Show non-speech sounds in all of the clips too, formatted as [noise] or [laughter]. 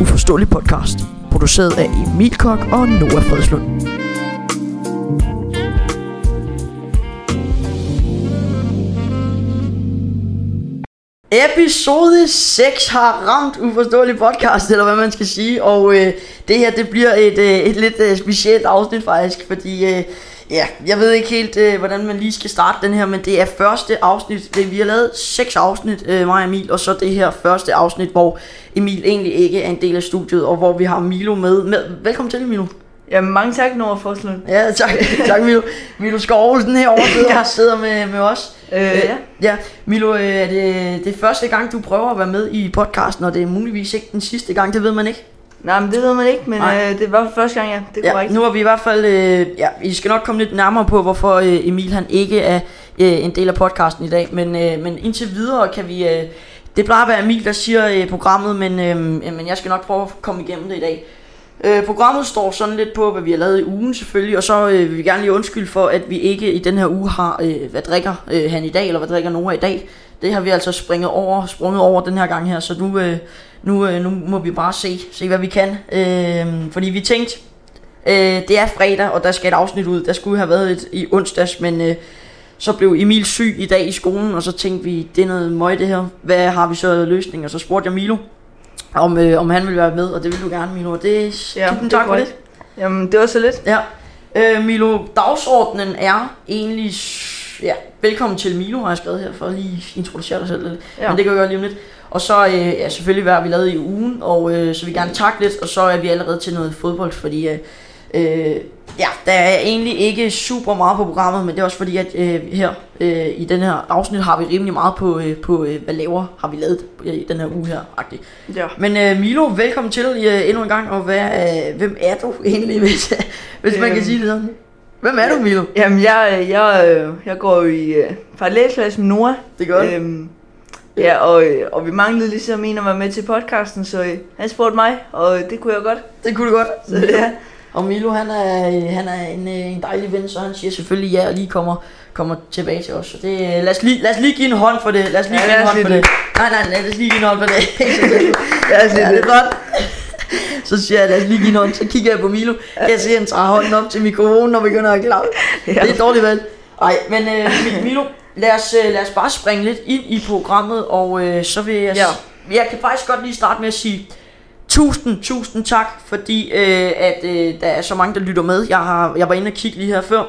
Uforståelig podcast, produceret af Emil Kok og Noah Fredslund. Episode 6 har ramt Uforståelig podcast, eller hvad man skal sige, og øh, det her det bliver et, øh, et lidt øh, specielt afsnit faktisk, fordi øh, ja, jeg ved ikke helt, øh, hvordan man lige skal starte den her, men det er første afsnit, det, vi har lavet seks afsnit, øh, mig og Emil, og så det her første afsnit, hvor Emil egentlig ikke er en del af studiet, og hvor vi har Milo med. med. Velkommen til, Milo. Jamen, mange tak, Nora Forslund. Ja, tak, [laughs] tak Milo. Milo Skov Olsen herovre sidder, [laughs] ja. sidder med, med os. Øh, ja. Ja, Milo, øh, er det, det er første gang, du prøver at være med i podcasten, og det er muligvis ikke den sidste gang, det ved man ikke. Nej, men det ved man ikke, men Nej. øh, det var første gang, ja. Det er Ja, korrekt. nu har vi i hvert fald, øh, ja, vi skal nok komme lidt nærmere på, hvorfor øh, Emil han ikke er øh, en del af podcasten i dag, men, øh, men indtil videre kan vi, øh, det plejer at være Emil, der siger øh, programmet, men, øh, men jeg skal nok prøve at komme igennem det i dag. Øh, programmet står sådan lidt på, hvad vi har lavet i ugen selvfølgelig, og så øh, vil vi gerne lige undskylde for, at vi ikke i den her uge har, øh, hvad drikker øh, han i dag, eller hvad drikker Nora i dag. Det har vi altså springet over, sprunget over den her gang her, så nu, øh, nu, øh, nu må vi bare se, se hvad vi kan. Øh, fordi vi tænkte, øh, det er fredag, og der skal et afsnit ud. Der skulle have været et i onsdags, men øh, så blev Emil syg i dag i skolen, og så tænkte vi, det er noget møg det her. Hvad har vi så løsning? Og så spurgte jeg Milo, om, øh, om han ville være med, og det ville du gerne, Milo. Og det, Ja, tusind tak for det. Jamen, det var så lidt. Ja. Øh, Milo, dagsordenen er egentlig... Ja, velkommen til Milo, har jeg skrevet her, for at lige introducere dig selv lidt. Ja. Men det kan vi gøre lige om lidt. Og så øh, ja, selvfølgelig, hvad vi lavet i ugen, og øh, så vil vi gerne takke lidt, og så er vi allerede til noget fodbold, fordi... Øh, øh, ja, der er egentlig ikke super meget på programmet, men det er også fordi, at øh, her øh, i den her afsnit har vi rimelig meget på, øh, på øh, hvad laver har vi lavet øh, i den her uge her. Ja. Men øh, Milo, velkommen til øh, endnu en gang, og hvad, øh, hvem er du egentlig, hvis, hvis man kan sige det sådan? Hvem er du, Milo? Jamen, jeg, øh, jeg, øh, jeg går i øh, parallelklasse med Nora. Det godt. Øhm, ja, og, øh, og vi manglede ligesom en at være med til podcasten, så øh, han spurgte mig, og det kunne jeg godt. Det kunne du godt. Så ja, Og Milo, han er, han er en, en dejlig ven, så han siger selvfølgelig ja, og lige kommer, kommer tilbage til os. Så det, lad, os lige, lad os lige give en hånd for det. Lad os lige Ja, give en hånd for lige det. Nej, nej, lad os lige give en hånd for det. [laughs] ja, det. det er godt. Så siger jeg, lad os lige give en hånd. Så kigger jeg på Milo. Jeg se, at han tager hånden op til mikrofonen og begynder at. Ja. Det er dårligt valg. Nej, men øh, Mi- Milo, lad os, øh, lad os bare springe lidt ind i programmet, og øh, så vil jeg... Ja. Jeg kan faktisk godt lige starte med at sige tusind, tusind tak, fordi øh, at øh, der er så mange, der lytter med. Jeg, har, jeg var inde og kigge lige her før,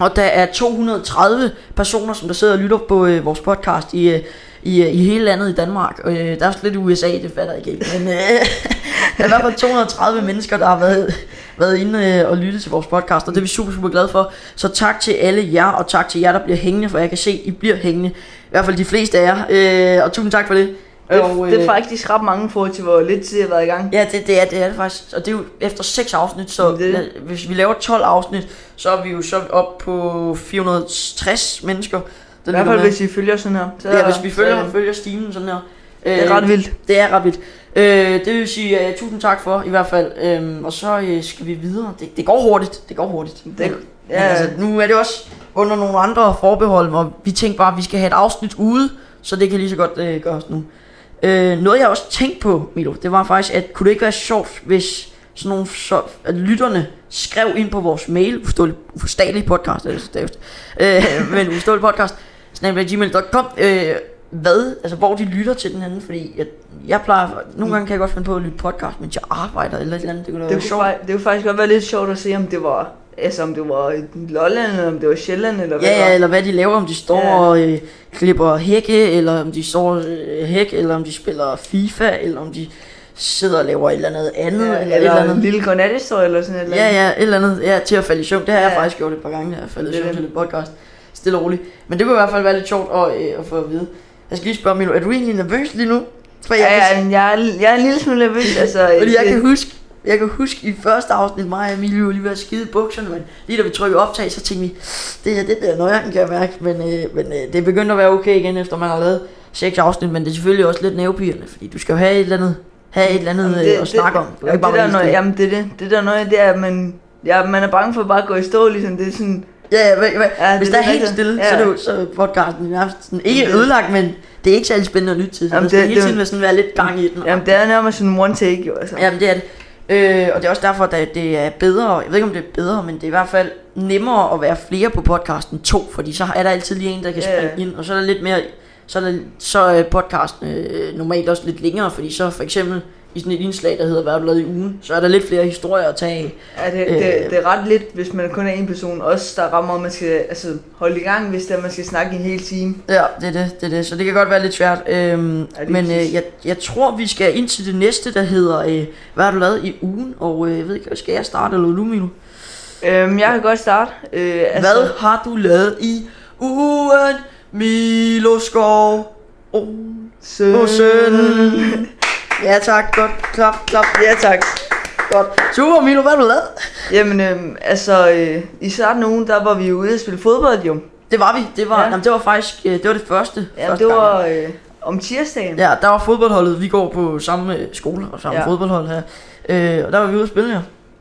og der er 230 personer, som der sidder og lytter på øh, vores podcast i, øh, i, øh, i hele landet i Danmark. Øh, der er også lidt i USA, det fatter jeg ikke. Men øh, [laughs] der er i hvert fald 230 mennesker, der har været, været inde øh, og lyttet til vores podcast, og det er vi super, super glade for. Så tak til alle jer, og tak til jer, der bliver hængende, for jeg kan se, I bliver hængende. I hvert fald de fleste af jer. Øh, og tusind tak for det. Det, og, det er faktisk ret mange forhold til, hvor lidt tid jeg har været i gang. Ja, det, det, er, det er det faktisk. Og det er jo efter 6 afsnit, så det. lad- hvis vi laver 12 afsnit, så er vi jo så op på 460 mennesker. I hvert fald, hvis I følger sådan her. Så, Ja, hvis vi følger, så, følger stimen sådan her. det er ret vildt. Det er ret vildt. Øh, det vil sige, uh, tusind tak for i hvert fald. Øhm, og så uh, skal vi videre. Det, det går hurtigt. Det går hurtigt. Det- ja. altså, nu er det også under nogle andre forbehold, og vi tænkte bare, at vi skal have et afsnit ude, så det kan lige så godt uh, gøres nu. Øh, noget jeg også tænkte på, Milo, det var faktisk, at kunne det ikke være sjovt, hvis sådan nogle så, at lytterne skrev ind på vores mail, uforståelig, podcast, stavest, øh, [laughs] men uforståelig podcast, snabel.gmail.com, øh, hvad, altså hvor de lytter til den anden, fordi jeg, jeg plejer, nogle gange kan jeg godt finde på at lytte podcast, mens jeg arbejder eller et eller andet, det kunne da Det være sjovt. det kunne faktisk godt være lidt sjovt at se, om det var, altså, om det var Lolland, eller om det var Sjælland, eller hvad Ja, det ja, eller hvad de laver, om de står Ja. og øh, klipper hække, eller om de står øh, hæk, eller om de spiller FIFA, eller om de sidder og laver et eller andet andet, Ja, eller, eller, et eller andet. lille godnathistorie, eller sådan et eller Ja, andet. ja, et eller andet, ja, til at falde i søvn. Det har ja. jeg Ja. faktisk gjort et par gange, jeg har faldet i Det søvn det. til et podcast. Stille og roligt. Men det kunne i hvert fald være lidt sjovt at, øh, at få at vide. Jeg skal lige spørge Milo, er du egentlig nervøs lige nu? For jeg, Ja, ja, jeg, er, jeg er en lille smule nervøs, [laughs] altså. fordi jeg det- kan huske, jeg kan huske i første afsnit, mig og Emilio lige ved at skide bukserne, men lige da vi trykkede optag, så tænkte vi, det her, det bliver nøjeren, kan jeg mærke, men, øh, men øh, det begyndte at være okay igen, efter man har lavet seks afsnit, men det er selvfølgelig også lidt nervepirrende, fordi du skal jo have et eller andet, have et eller andet Jamen, øh, at snakke om. Du Jamen, ikke bare det der helt jamen, det er det. Det der noget, det er, at man, ja, man er bange for bare at gå i stå, ligesom det er sådan, Ja, ja, hvad, Ja, hvis det der er helt rigtigt. stille, Ja. så er det jo så podcasten nærmest sådan, ikke Det- ødelagt, men det er ikke særlig spændende at lytte til, så Jamen, der skal det- hele det- tiden være, sådan, være lidt gang i den. Jamen, det er nærmest sådan one take, jo. Altså. Jamen det er det. Øh, og det er også derfor, at det er bedre, jeg ved ikke om det er bedre, men det er i hvert fald nemmere at være flere på podcasten to, fordi så er der altid lige en, der kan Ja, springe ja. ind, og så er der lidt mere, så er, der, så er podcasten øh, normalt også lidt længere, fordi så for eksempel i sådan et indslag, der hedder, hvad har du lavet i ugen, så er der lidt flere historier at tage af. Ja, det, Øh. det, det er ret lidt, hvis man kun er en person. Også der rammer, at man skal altså, holde i gang, hvis det er, man skal snakke en hel time. Ja, det er det, det er det. Så det kan godt være lidt svært. Øhm, Ja, men øh, jeg, jeg tror, vi skal ind til det næste, der hedder, øh, hvad har du lavet i ugen? Og øh, jeg ved ikke, skal jeg starte, eller du, Milo? Øhm, jeg kan godt starte. Øh, altså, Hvad har du lavet i ugen, Milo Skov? Oh, Søn. oh, søn. [laughs] Ja tak, godt, klap, klap. Ja, tak. Godt. Super, Milo, hvad har du lavet? Jamen, øhm, altså, øh, i starten af ugen, der var vi ude at spille fodbold, jo. Det var vi. Det var, Ja. ja. jamen, det var faktisk øh, det, var det første. Ja, første det var øh, om tirsdagen. Ja, der var fodboldholdet. Vi går på samme øh, skole og samme Ja. fodboldhold her. Øh, og der var vi ude at spille,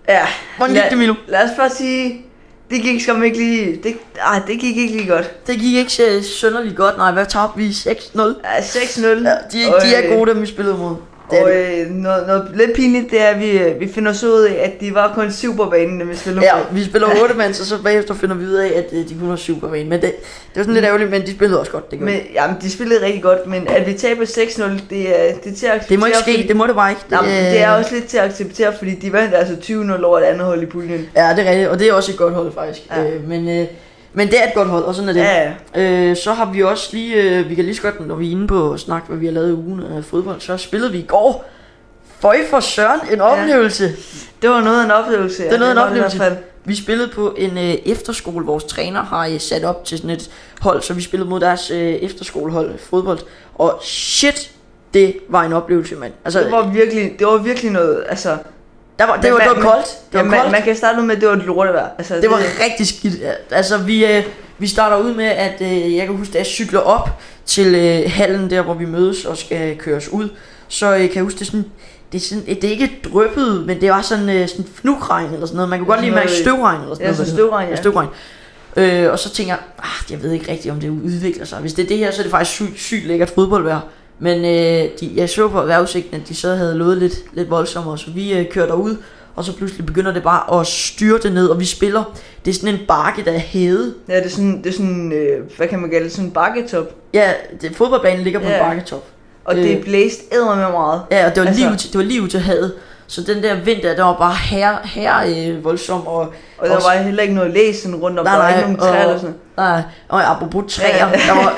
ja. ja. Hvordan gik det, Milo? Lad os bare sige, det gik skam ikke lige, det, ej, det gik ikke lige godt. Det gik ikke så synderligt godt. Nej, hvad tabte vi? 6-0? Ja, 6-0. Ja, de, er- de er gode, dem vi spillede mod. Det Og det. øh, noget, noget lidt pinligt, det er, at vi, øh, vi finder så ud af, at de var kun syv på banen, da vi spillede Ja, vi spiller 8 mands, og så bagefter finder vi ud af, at øh, de kun har 7 på banen. Men det, det var sådan lidt ærgerligt, men de spillede også godt. Det, gjorde Men, jamen, de spillede rigtig godt, men at vi taber 6-0, det er, det er til at det må ikke ske, fordi, det må det bare ikke. Jamen, det er også lidt til at acceptere, fordi de vandt altså 20-0 over et andet hold i puljen. Ja, det er rigtigt, og det er også et godt hold faktisk. Ja. Øh, men, øh, men det er et godt hold, og sådan er det. Ja, ja. Øh, så har vi også lige, øh, vi kan lige så godt, når vi er inde på snak, hvad vi har lavet i ugen af fodbold, så spillede vi i går. Føj for Søren, en oplevelse. Det var noget af en oplevelse. Det er noget af en var i oplevelse. hvert fald. Vi spillede på en øh, efterskole, vores træner har øh, sat op til sådan et hold, så vi spillede mod deres øh, efterskolehold fodbold. Og shit, det var en oplevelse, mand. Altså, Det var virkelig, det var virkelig noget, altså... der var, det, var, det man- var koldt. Det var man, koldt. man kan starte ud med, at det var et lortevejr. Altså, Det var rigtig skidt. Altså, vi, øh, vi starter ud med, at øh, jeg kan huske, at jeg cykler op til øh, hallen, der hvor vi mødes og skal køres ud. Så øh, kan jeg huske, det er sådan, det er, sådan, det er ikke drøbet, men det var sådan, øh, sådan fnugregn eller sådan noget. Man kunne godt lige mærke støvregn eller sådan Ja, noget. det støvregn, ja. Ja, støvregn. Øh, og så tænker jeg, ah, jeg ved ikke rigtigt, om det udvikler sig. Hvis det er det her, så er det faktisk sygt, sygt lækkert fodboldvejr. Men øh, de, jeg så på vejrudsigten, at de så havde lovet lidt, lidt voldsommere, så vi øh, kører derud, og så pludselig begynder det bare at styrte ned, og vi spiller. Det er sådan en bakke, der er hævet. Ja, det er sådan, det er sådan øh, hvad kan man kalde det, sådan en bakketop. Ja, det, fodboldbanen ligger på Ja. en bakketop. Og Øh. det blæste æder med meget. Ja, og det var, Altså- altså, lige, ud til, det var lige ud til havet. Så den der vind der, var bare her, her øh, voldsom. Og, Og der også- var heller ikke noget læs sådan rundt om. Nej, der var nej, ikke nogen træer og- eller sådan nej, og apropos træer, Ja. der var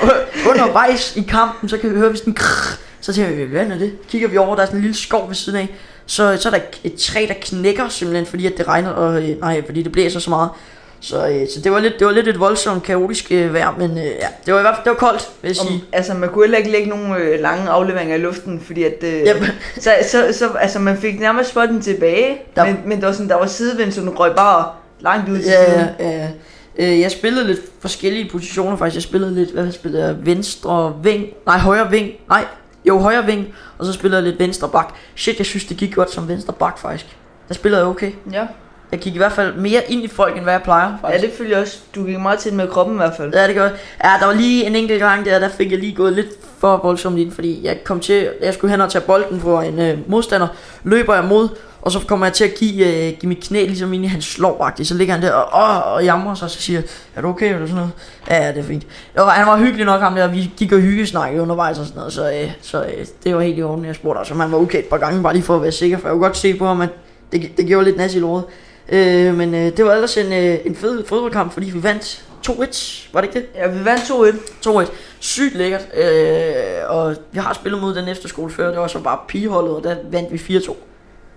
undervejs i kampen, så kan vi høre, hvis den krrr, så tænker vi, hvad er det? Kigger vi over, der er sådan en lille skov ved siden af. Så, så er der et træ, der knækker simpelthen, fordi at det regner, og øh, nej, fordi det blæser så meget. Så, øh, så det, var lidt, det var lidt et voldsomt, kaotisk øh, vejr, men øh, ja, det var i hvert fald det var koldt, vil jeg Om, sige. altså, man kunne heller ikke lægge nogen øh, lange afleveringer i luften, fordi at... Øh, Yep. [laughs] så, så, så, altså, man fik nærmest spotten tilbage, Der- men, men der var, sådan, der var sidevind, så den røg bare langt ud til Ja, siden. ja, ja. Øh, jeg spillede lidt forskellige positioner faktisk. Jeg spillede lidt, hvad spillede jeg? Venstre ving. Nej, højre ving. Nej, jo, højre ving. Og så spillede jeg lidt venstre bak. Shit, jeg synes, det gik godt som venstre bak faktisk. Der spillede jeg okay. Ja. Jeg gik i hvert fald mere ind i folk, end hvad jeg plejer ja, faktisk. det følger også. Du gik meget tæt med kroppen i hvert fald. Ja, det gør jeg. Ja, der var lige en enkelt gang der, der fik jeg lige gået lidt for voldsomt ind, fordi jeg kom til, jeg skulle hen og tage bolden på en øh, modstander, løber jeg mod, og så kommer jeg til at give, øh, give mit knæ ligesom ind i hans lår, så ligger han der og, og, og jamrer sig, og så siger er du okay, eller sådan noget? Ja, ja, det er fint. Var, han var hyggelig nok, ham der, vi gik og hyggesnakkede undervejs og sådan noget, så, øh, så øh, det var helt i orden, jeg spurgte også, om han var okay et par gange, bare lige for at være sikker, for jeg kunne godt se på ham, at det, det gjorde lidt nas i låret. Øh, men øh, det var ellers en, øh, en fed fodboldkamp, fordi vi vandt 2-1, var det ikke det? Ja, vi vandt 2-1. 2-1. Sygt lækkert. Øh, og vi har spillet mod den efterskole før. Det var så bare pigeholdet, og der vandt vi 4-2.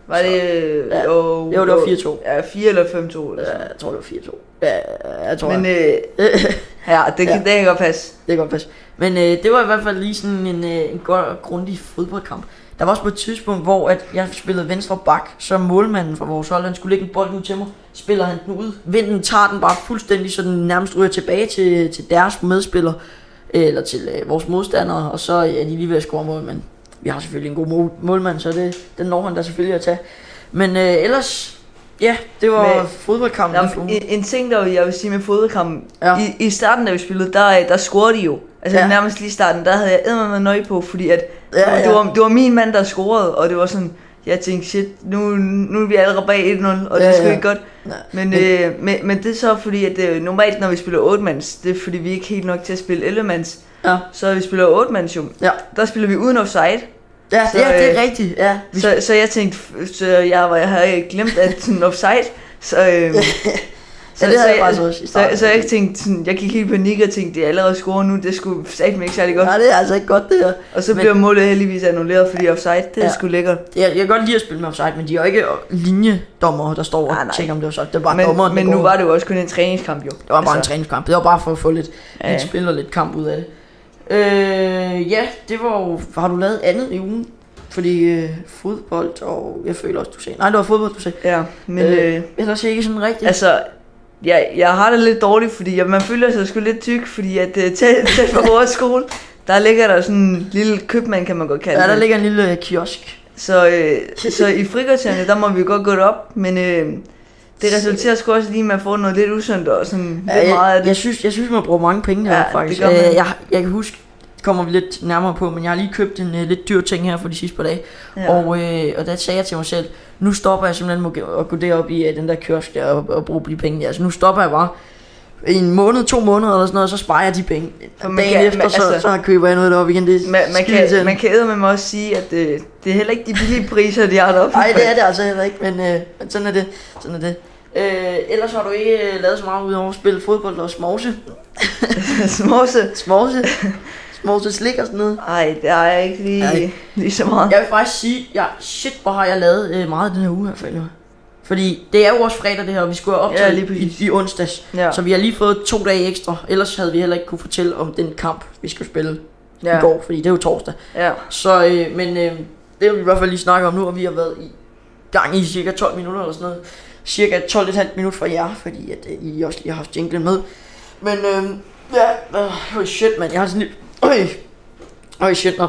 Var det... øh, Ja. Jo, Jo, det var 4-2. Ja, 4 eller 5-2 eller Ja, jeg tror, det var 4-2. Ja, jeg tror, Men Men, øh, [laughs] ja, det, kan, Ja. det kan godt passe. det kan godt passe. Men øh, det var i hvert fald lige sådan en, øh, en godt og grundig fodboldkamp. Der var også på et tidspunkt, hvor at jeg spillede venstre bak, så målmanden fra vores hold, han skulle lægge en bold ud til mig. Spiller han den ud. Vinden tager den bare fuldstændig, så den nærmest ryger tilbage til, til deres medspiller. Eller til øh, vores modstandere, og så er de lige ved at score mål, men vi har selvfølgelig en god mål, målmand, så det, den når han da selvfølgelig at tage. Men øh, ellers, ja, det var Men- fodboldkampen. Ugen. en, en ting, der jeg vil sige med fodboldkampen. Ja. I, I starten, da vi spillede, der, der scorede de jo. Altså Ja. nærmest lige i starten, der havde jeg med nøje på, fordi at Ja, ja. Det, var, det var min mand, der scorede, og det var sådan, jeg tænkte, shit, nu, nu er vi allerede bag 1-0, og det Ja, er sgu ja. ikke godt. Nej. Men, men, øh, men, men det er så fordi, at øh, normalt når vi spiller 8-mands, det er fordi vi er ikke helt nok til at spille 11-mands, Ja. så vi spiller 8-mands jo, Ja. der spiller vi uden offside. Ja, Så, ja, det er øh, rigtigt. Ja. Så, så jeg tænkte, så jeg, var, jeg havde glemt at sådan offside, så, øh, [laughs] så, Ja, det havde så, jeg faktisk også i så, starten. så, jeg tænkte sådan, jeg gik helt i panik og tænkte, det er allerede scoret nu, det skulle satme ikke særlig godt. Nej, det er altså ikke godt det her. Og så Men- bliver målet heldigvis annulleret, fordi offside, det er Ja. sgu lækkert. Jeg, jeg kan godt lide at spille med offside, men de er jo ikke linjedommer, der står og Nej, nej. tjekker, om det er offside. Det er bare dommeren, Men, der men nu går. var det jo også kun en træningskamp jo. Det var bare en træningskamp. Det var bare for at få lidt, Ja, lidt spil og lidt kamp ud af det. Øh, ja, det var jo... Har du lavet andet i ugen? Fordi øh, fodbold, og jeg føler også, du sagde... Nej, det var fodbold, du sagde. Ja, men Øh, øh, Ellers ikke sådan rigtigt. altså, jeg, jeg har det lidt dårligt, fordi jeg, man føler sig sgu lidt tyk, fordi at øh, tæt, [laughs] tæt på vores skole, der ligger der sådan en lille købmand, kan man godt kalde ja, der det. ligger en lille øh, kiosk. Så, øh, så i frikvartererne, der må vi godt gå op, men øh, det resulterer sgu også lige med at få noget lidt usundt og sådan Ja, lidt meget af jeg, det. jeg, synes, jeg synes, man bruger mange penge her, Ja, ja, det faktisk. gør man. Øh, jeg, jeg kan huske, det kommer vi lidt nærmere på, men jeg har lige købt en øh, lidt dyr ting her for de sidste par dage. Ja. Og, øh, og der sagde jeg til mig selv, nu stopper jeg simpelthen med at- gå derop i øh, den der kiosk der og, og bruge de penge der. Altså nu stopper jeg bare i en måned, to måneder eller sådan noget, og så sparer jeg de penge. For Dagen man kan- efter, man- så, altså- så køber jeg noget deroppe igen. Det man, man, kan, man kan med mig også sige, at øh, det er heller ikke de billige priser, de har deroppe. Nej, det er det altså heller ikke, men, øh, men sådan er det. Sådan er det. Øh, ellers har du ikke øh, lavet så meget ud over at spille fodbold og smovse. [laughs] Småse. Smovse. Smovse slik og sådan noget. Ej, det jeg ikke lige, Ej. lige så meget. Jeg vil faktisk sige, ja, shit, hvor har jeg lavet øh, meget den her uge her, føler jeg. Fordi det er jo også fredag det her, og vi skulle have Ja, optaget lige i, i, onsdags. Ja. Så vi har lige fået to dage ekstra. Ellers havde vi heller ikke kunne fortælle om den kamp, vi skulle spille ja. ja. i går, fordi det er jo torsdag. Ja. Så, øh, men øh, det vil vi i hvert fald lige snakke om nu, og vi har været i gang i cirka 12 minutter eller sådan noget. Cirka 12,5 minutter fra jer, fordi at, øh, I også lige har haft jinglen med. Men øh, ja, øh, shit mand, jeg har sådan lidt... Øj, øj shit, nå.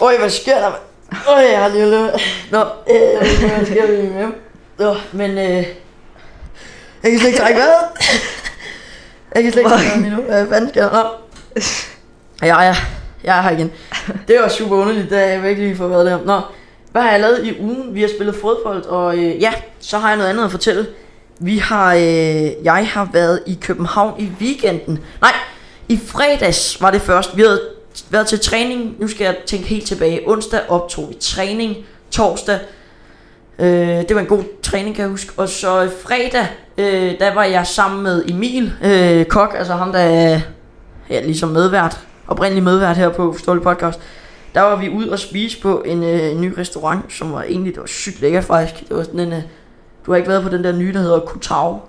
Øj, hvad sker der? mand? Øj, jeg har lige løbet. Nå, øh, ikke, hvad sker der med Nå, men øh, jeg kan slet ikke trække vejret. Jeg kan slet ikke trække vejret lige nu. Hvad fanden sker der? Nå. Ja, ja, jeg er her igen. Det var super underligt, da jeg virkelig lige få været der. Nå, hvad har jeg lavet i ugen? Vi har spillet fodbold, og øh, ja, så har jeg noget andet at fortælle. Vi har, øh, jeg har været i København i weekenden. Nej, i fredags var det først. Vi havde været til træning. Nu skal jeg tænke helt tilbage. Onsdag optog vi træning. Torsdag. Øh, det var en god træning, kan jeg huske. Og så fredag, øh, der var jeg sammen med Emil øh, Kok, altså ham, der er ja, ligesom medvært, oprindelig medvært her på Ståle Podcast. Der var vi ude og spise på en, øh, en ny restaurant, som var egentlig, det var sygt lækkert faktisk. Det var sådan en, øh, du har ikke været på den der nye, der hedder Kutau.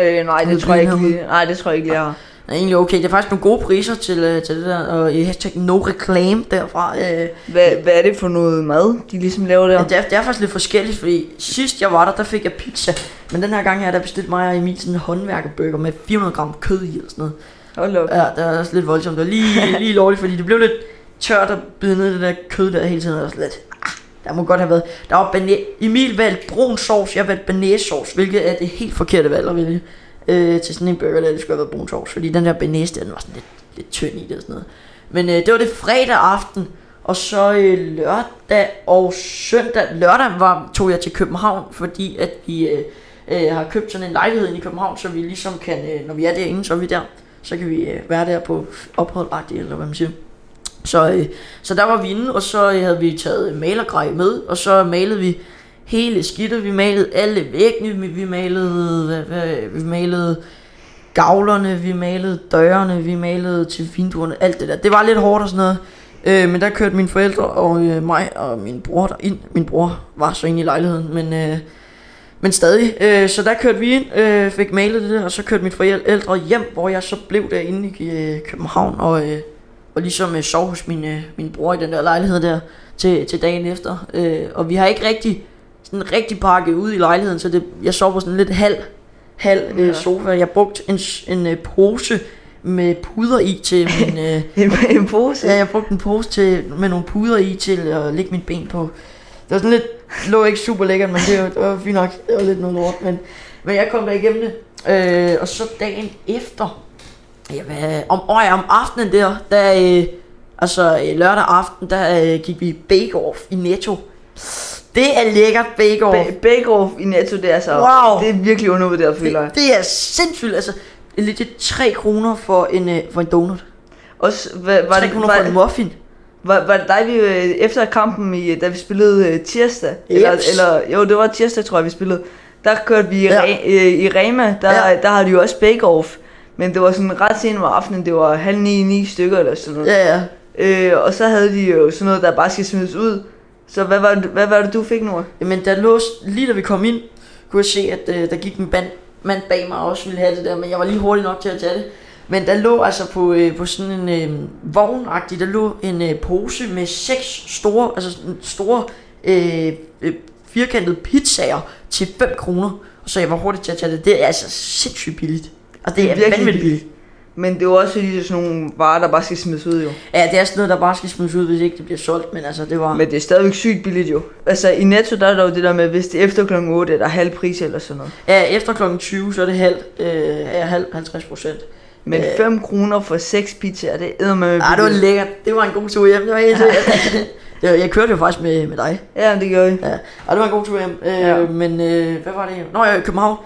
Øh, nej, det tror jeg ikke. Nej, det tror jeg ikke jeg har. Er egentlig okay. Det er faktisk nogle gode priser til, øh, til det der, og i hashtag no reclaim derfra. Øh, Hvad, hvad er det for noget mad, de ligesom laver der? Ja. Det, er, det er faktisk lidt forskelligt, fordi sidst jeg var der, der fik jeg pizza. Men den her gang har jeg da bestilt mig og Emil sådan en håndværkerburger med 400 gram kød i eller sådan noget. Hold op. Ja, det er også lidt voldsomt. Det var lige, [laughs] lige lovligt, fordi det blev lidt tørt at bide ned i det der kød der hele tiden. Og sådan lidt, ah, der må godt have været. Der var bearnaise. Emil valgte brun sovs, jeg valgte bearnaise sovs, hvilket er det helt forkerte valg at vælge øh, til sådan en burger, der det skulle have været brun sovs. Fordi den der benæste, den var sådan lidt, lidt tynd i det og sådan noget. Men øh, det var det fredag aften, og så øh, lørdag og søndag. Lørdag var, tog jeg til København, fordi at vi øh, øh, har købt sådan en lejlighed inde i København, så vi ligesom kan, øh, når vi er derinde, så er vi der. Så kan vi øh, være der på opholdagtigt, eller hvad man siger. Så, øh, så der var vi inde, og så øh, havde vi taget malergrej med, og så malede vi hele skidtet. Vi malede alle væggene, vi, vi malede, hvad, hvad, vi malede gavlerne, vi malede dørene, vi malede til vinduerne, alt det der. Det var lidt hårdt og sådan noget. Øh, men der kørte mine forældre og øh, mig og min bror ind. Min bror var så inde i lejligheden, men, øh, men stadig. Øh, så der kørte vi ind, øh, fik malet det der, og så kørte mine forældre hjem, hvor jeg så blev derinde i øh, København og, øh, og ligesom øh, sov hos min, øh, min bror i den der lejlighed der til, til dagen efter. Øh, og vi har ikke rigtig sådan rigtig pakket ud i lejligheden, så det, jeg sov på sådan lidt halv, halv øh, Ja. sofa. Jeg brugte en, en øh, pose med puder i til [laughs] min... Øh, En, en pose? ja, jeg brugte en pose til, med nogle puder i til at lægge mit ben på. Det var sådan lidt, lå ikke super lækkert, men det var, det var fint nok. Det var lidt noget lort, men, men jeg kom der igennem det. Øh, og så dagen efter, Ja, hvad, om, ja, om aftenen der, der øh, altså øh, lørdag aften, der øh, gik vi i Bake Off i Netto. Det er lækkert Bake Off. Ba- Bake Off i Netto, det er så... Wow. Det er virkelig undervurderet, føler jeg. det, det er sindssygt, altså lidt 3 kroner for en, øh, for en donut. Også, hvad, var 3 det, kroner var, for en muffin. var, var det dig, vi, øh, efter kampen, i, da vi spillede øh, tirsdag, eller, eller, jo, det var tirsdag, tror jeg, vi spillede, der kørte vi i, Ja. Re, øh, i Rema, der, Ja. der havde de jo også Bake Off, men det var sådan ret sent om aftenen, det var halv ni, ni stykker eller sådan noget. Ja, ja. Øh, og så havde de jo sådan noget, der bare skal smides ud. Så hvad var det, hvad var det du fik, Nora? Jamen, der lå, lige da vi kom ind, kunne jeg se, at øh, der gik en band, mand bag mig og også ville have det der, men jeg var lige hurtig nok til at tage det. Men der lå altså på, øh, på sådan en øh, vognagtig, der lå en øh, pose med seks store, altså store øh, øh, firkantede pizzaer til 5 kroner. Så jeg var hurtig til at tage det. Det er altså sindssygt billigt. Og det er virkelig vanvittigt billigt. Men det er jo også er sådan nogle varer, der bare skal smides ud jo. Ja, det er sådan noget, der bare skal smides ud, hvis ikke det bliver solgt. Men altså, det var... Men det er stadigvæk sygt billigt jo. Altså i Netto, der er der jo det der med, hvis det er efter kl. 8, er der halv pris eller sådan noget. Ja, efter klokken 20, så er det halv, øh, ja, halv 50 procent. Men Øh. 5 kroner for 6 pizzaer, det er med Ah, det var lækkert. Det var en god tur hjem. Det var helt sikkert. [laughs] Var- jeg kørte jo faktisk med, med dig. Ja, det gør vi. Ja. Og det var en god tur hjem. Øh, Ja. Men øh, hvad var det? Nå, jeg er i København.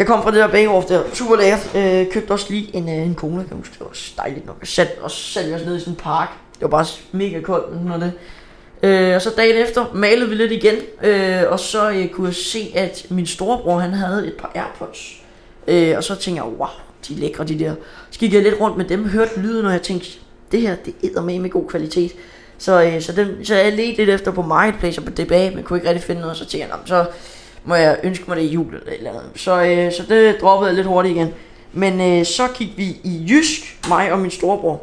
Jeg kom fra det der bagerof der. Super lækkert. Øh, købte også lige en, øh, en cola, kan jeg huske. Det var også dejligt nok. Jeg satte, og satte os ned i sådan en park. Det var bare mega koldt. når det. Øh, og så dagen efter malede vi lidt igen. Øh, og så øh, kunne jeg se, at min storebror han havde et par Airpods. Øh, og så tænkte jeg, wow, de er lækre de der. Så gik jeg lidt rundt med dem, hørte lyden, og jeg tænkte, det her, det er med med god kvalitet. Så, øh, så, dem, så jeg ledte lidt efter på Marketplace og på DBA, men kunne ikke rigtig finde noget, så tænkte jeg, så må jeg ønske mig det i jul eller eller andet. Så, øh, så det droppede jeg lidt hurtigt igen. Men øh, så gik vi i Jysk, mig og min storebror.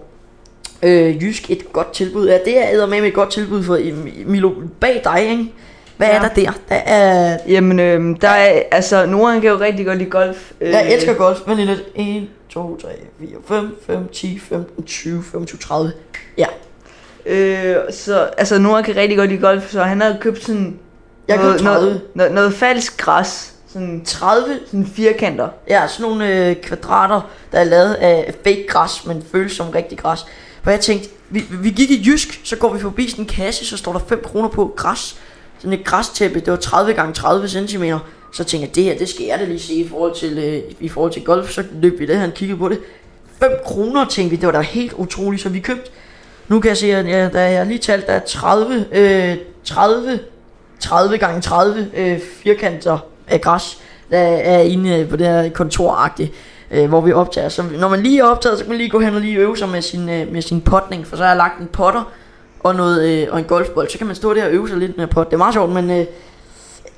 Øh, Jysk, et godt tilbud. Ja, det er med et godt tilbud for Em- Milo bag dig, ikke? Hvad ja. er der der? Der er... Jamen, øhm, der er, altså, Nora kan jo rigtig godt lide golf. Øh, Jeg elsker golf, men lidt 1, 2, 3, 4, 5, 5, 10, 15, 20, 25, 30. Ja, Øh, så, altså, Nora kan rigtig godt lide golf, så han har købt sådan... Jeg noget, købte 30. noget, noget, noget falsk græs. Sådan, 30 sådan firkanter. Ja, sådan nogle øh, kvadrater, der er lavet af fake græs, men føles som rigtig græs. For jeg tænkte, vi, vi gik i Jysk, så går vi forbi sådan en kasse, så står der 5 kroner på græs. Sådan et græstæppe, det var 30 gange 30 cm. Så tænkte jeg, det her, det skal jeg da lige se i forhold til, øh, i forhold til golf. Så løb vi det, han kiggede på det. 5 kroner, tænkte vi, det var da helt utroligt, så vi købte. Nu kan jeg se, at ja, der er lige talt, der er 30, øh, 30, 30 gange 30 øh, firkanter af græs, der er inde øh, på det her kontoragtige, øh, hvor vi optager. Så når man lige er optaget, så kan man lige gå hen og lige øve sig med sin, øh, med sin potning, for så har jeg lagt en potter og, noget, øh, og en golfbold, så kan man stå der og øve sig lidt med pot. Det er meget sjovt, men øh,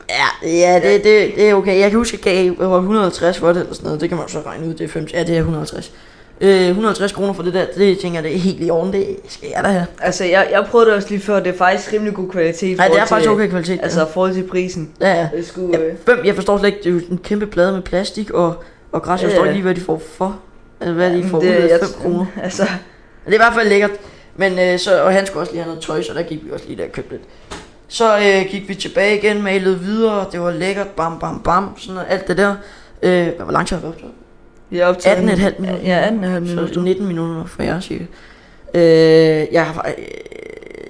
ja, ja det, det, det er okay. Jeg kan huske, at jeg gav var 150 for det, eller sådan noget. Det kan man jo så regne ud, det er 50. Ja, det er 150. Øh, 150 kroner for det der, det tænker jeg, det er helt i orden, det skal jeg da have. Altså, jeg, jeg prøvede det også lige før, det er faktisk rimelig god kvalitet. Nej, det er faktisk til- okay kvalitet. Altså, i forhold til prisen. ja, ja. Det skulle, Ja, øh, fem, jeg forstår slet ikke, det er jo en kæmpe plade med plastik og, og græs. Jeg Ja, forstår ja. ikke lige, hvad de får for. Altså, hvad de får ud det- af jeg- 5 kroner. [laughs] Altså, Det er i hvert fald lækkert. Men øh, så, og han skulle også lige have noget tøj, så der gik vi også lige der og købte lidt. Så øh, gik vi tilbage igen, malede videre, det var lækkert, bam, bam, bam, sådan noget, alt det der. Øh, hvor lang tid har vi optaget? Jeg er optaget... 18,5 minutter. Ja, 18,5 minutter. Så 19 minutter for jer, cirka. Øh, jeg har, øh,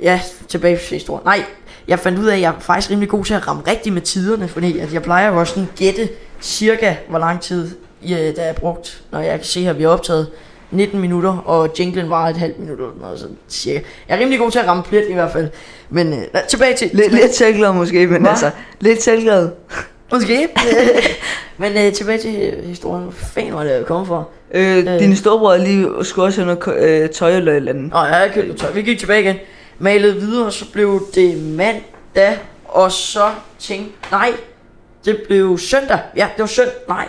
ja, tilbage til historien. Nej, jeg fandt ud af, at jeg er faktisk rimelig god til at ramme rigtigt med tiderne, fordi at jeg plejer jo også sådan gætte cirka, hvor lang tid ja, der er brugt, når jeg kan se her, vi har optaget 19 minutter, og jinglen var et halvt minut eller noget, så cirka. Jeg er rimelig god til at ramme plet i hvert fald. Men øh, tilbage til... Lidt, lidt selvglad måske, men Hva? altså, lidt selvglad. Måske. [laughs] Men øh, tilbage til historien. Hvor fanden var det, jeg kom fra? Øh, Øh. Din storebror lige skulle også have noget øh, tøj eller et eller andet. Nå, jeg købte tøj. Vi gik tilbage igen. Malede videre, så blev det mandag, og så tænkte... Nej, det blev søndag. Ja, det var søndag. Nej,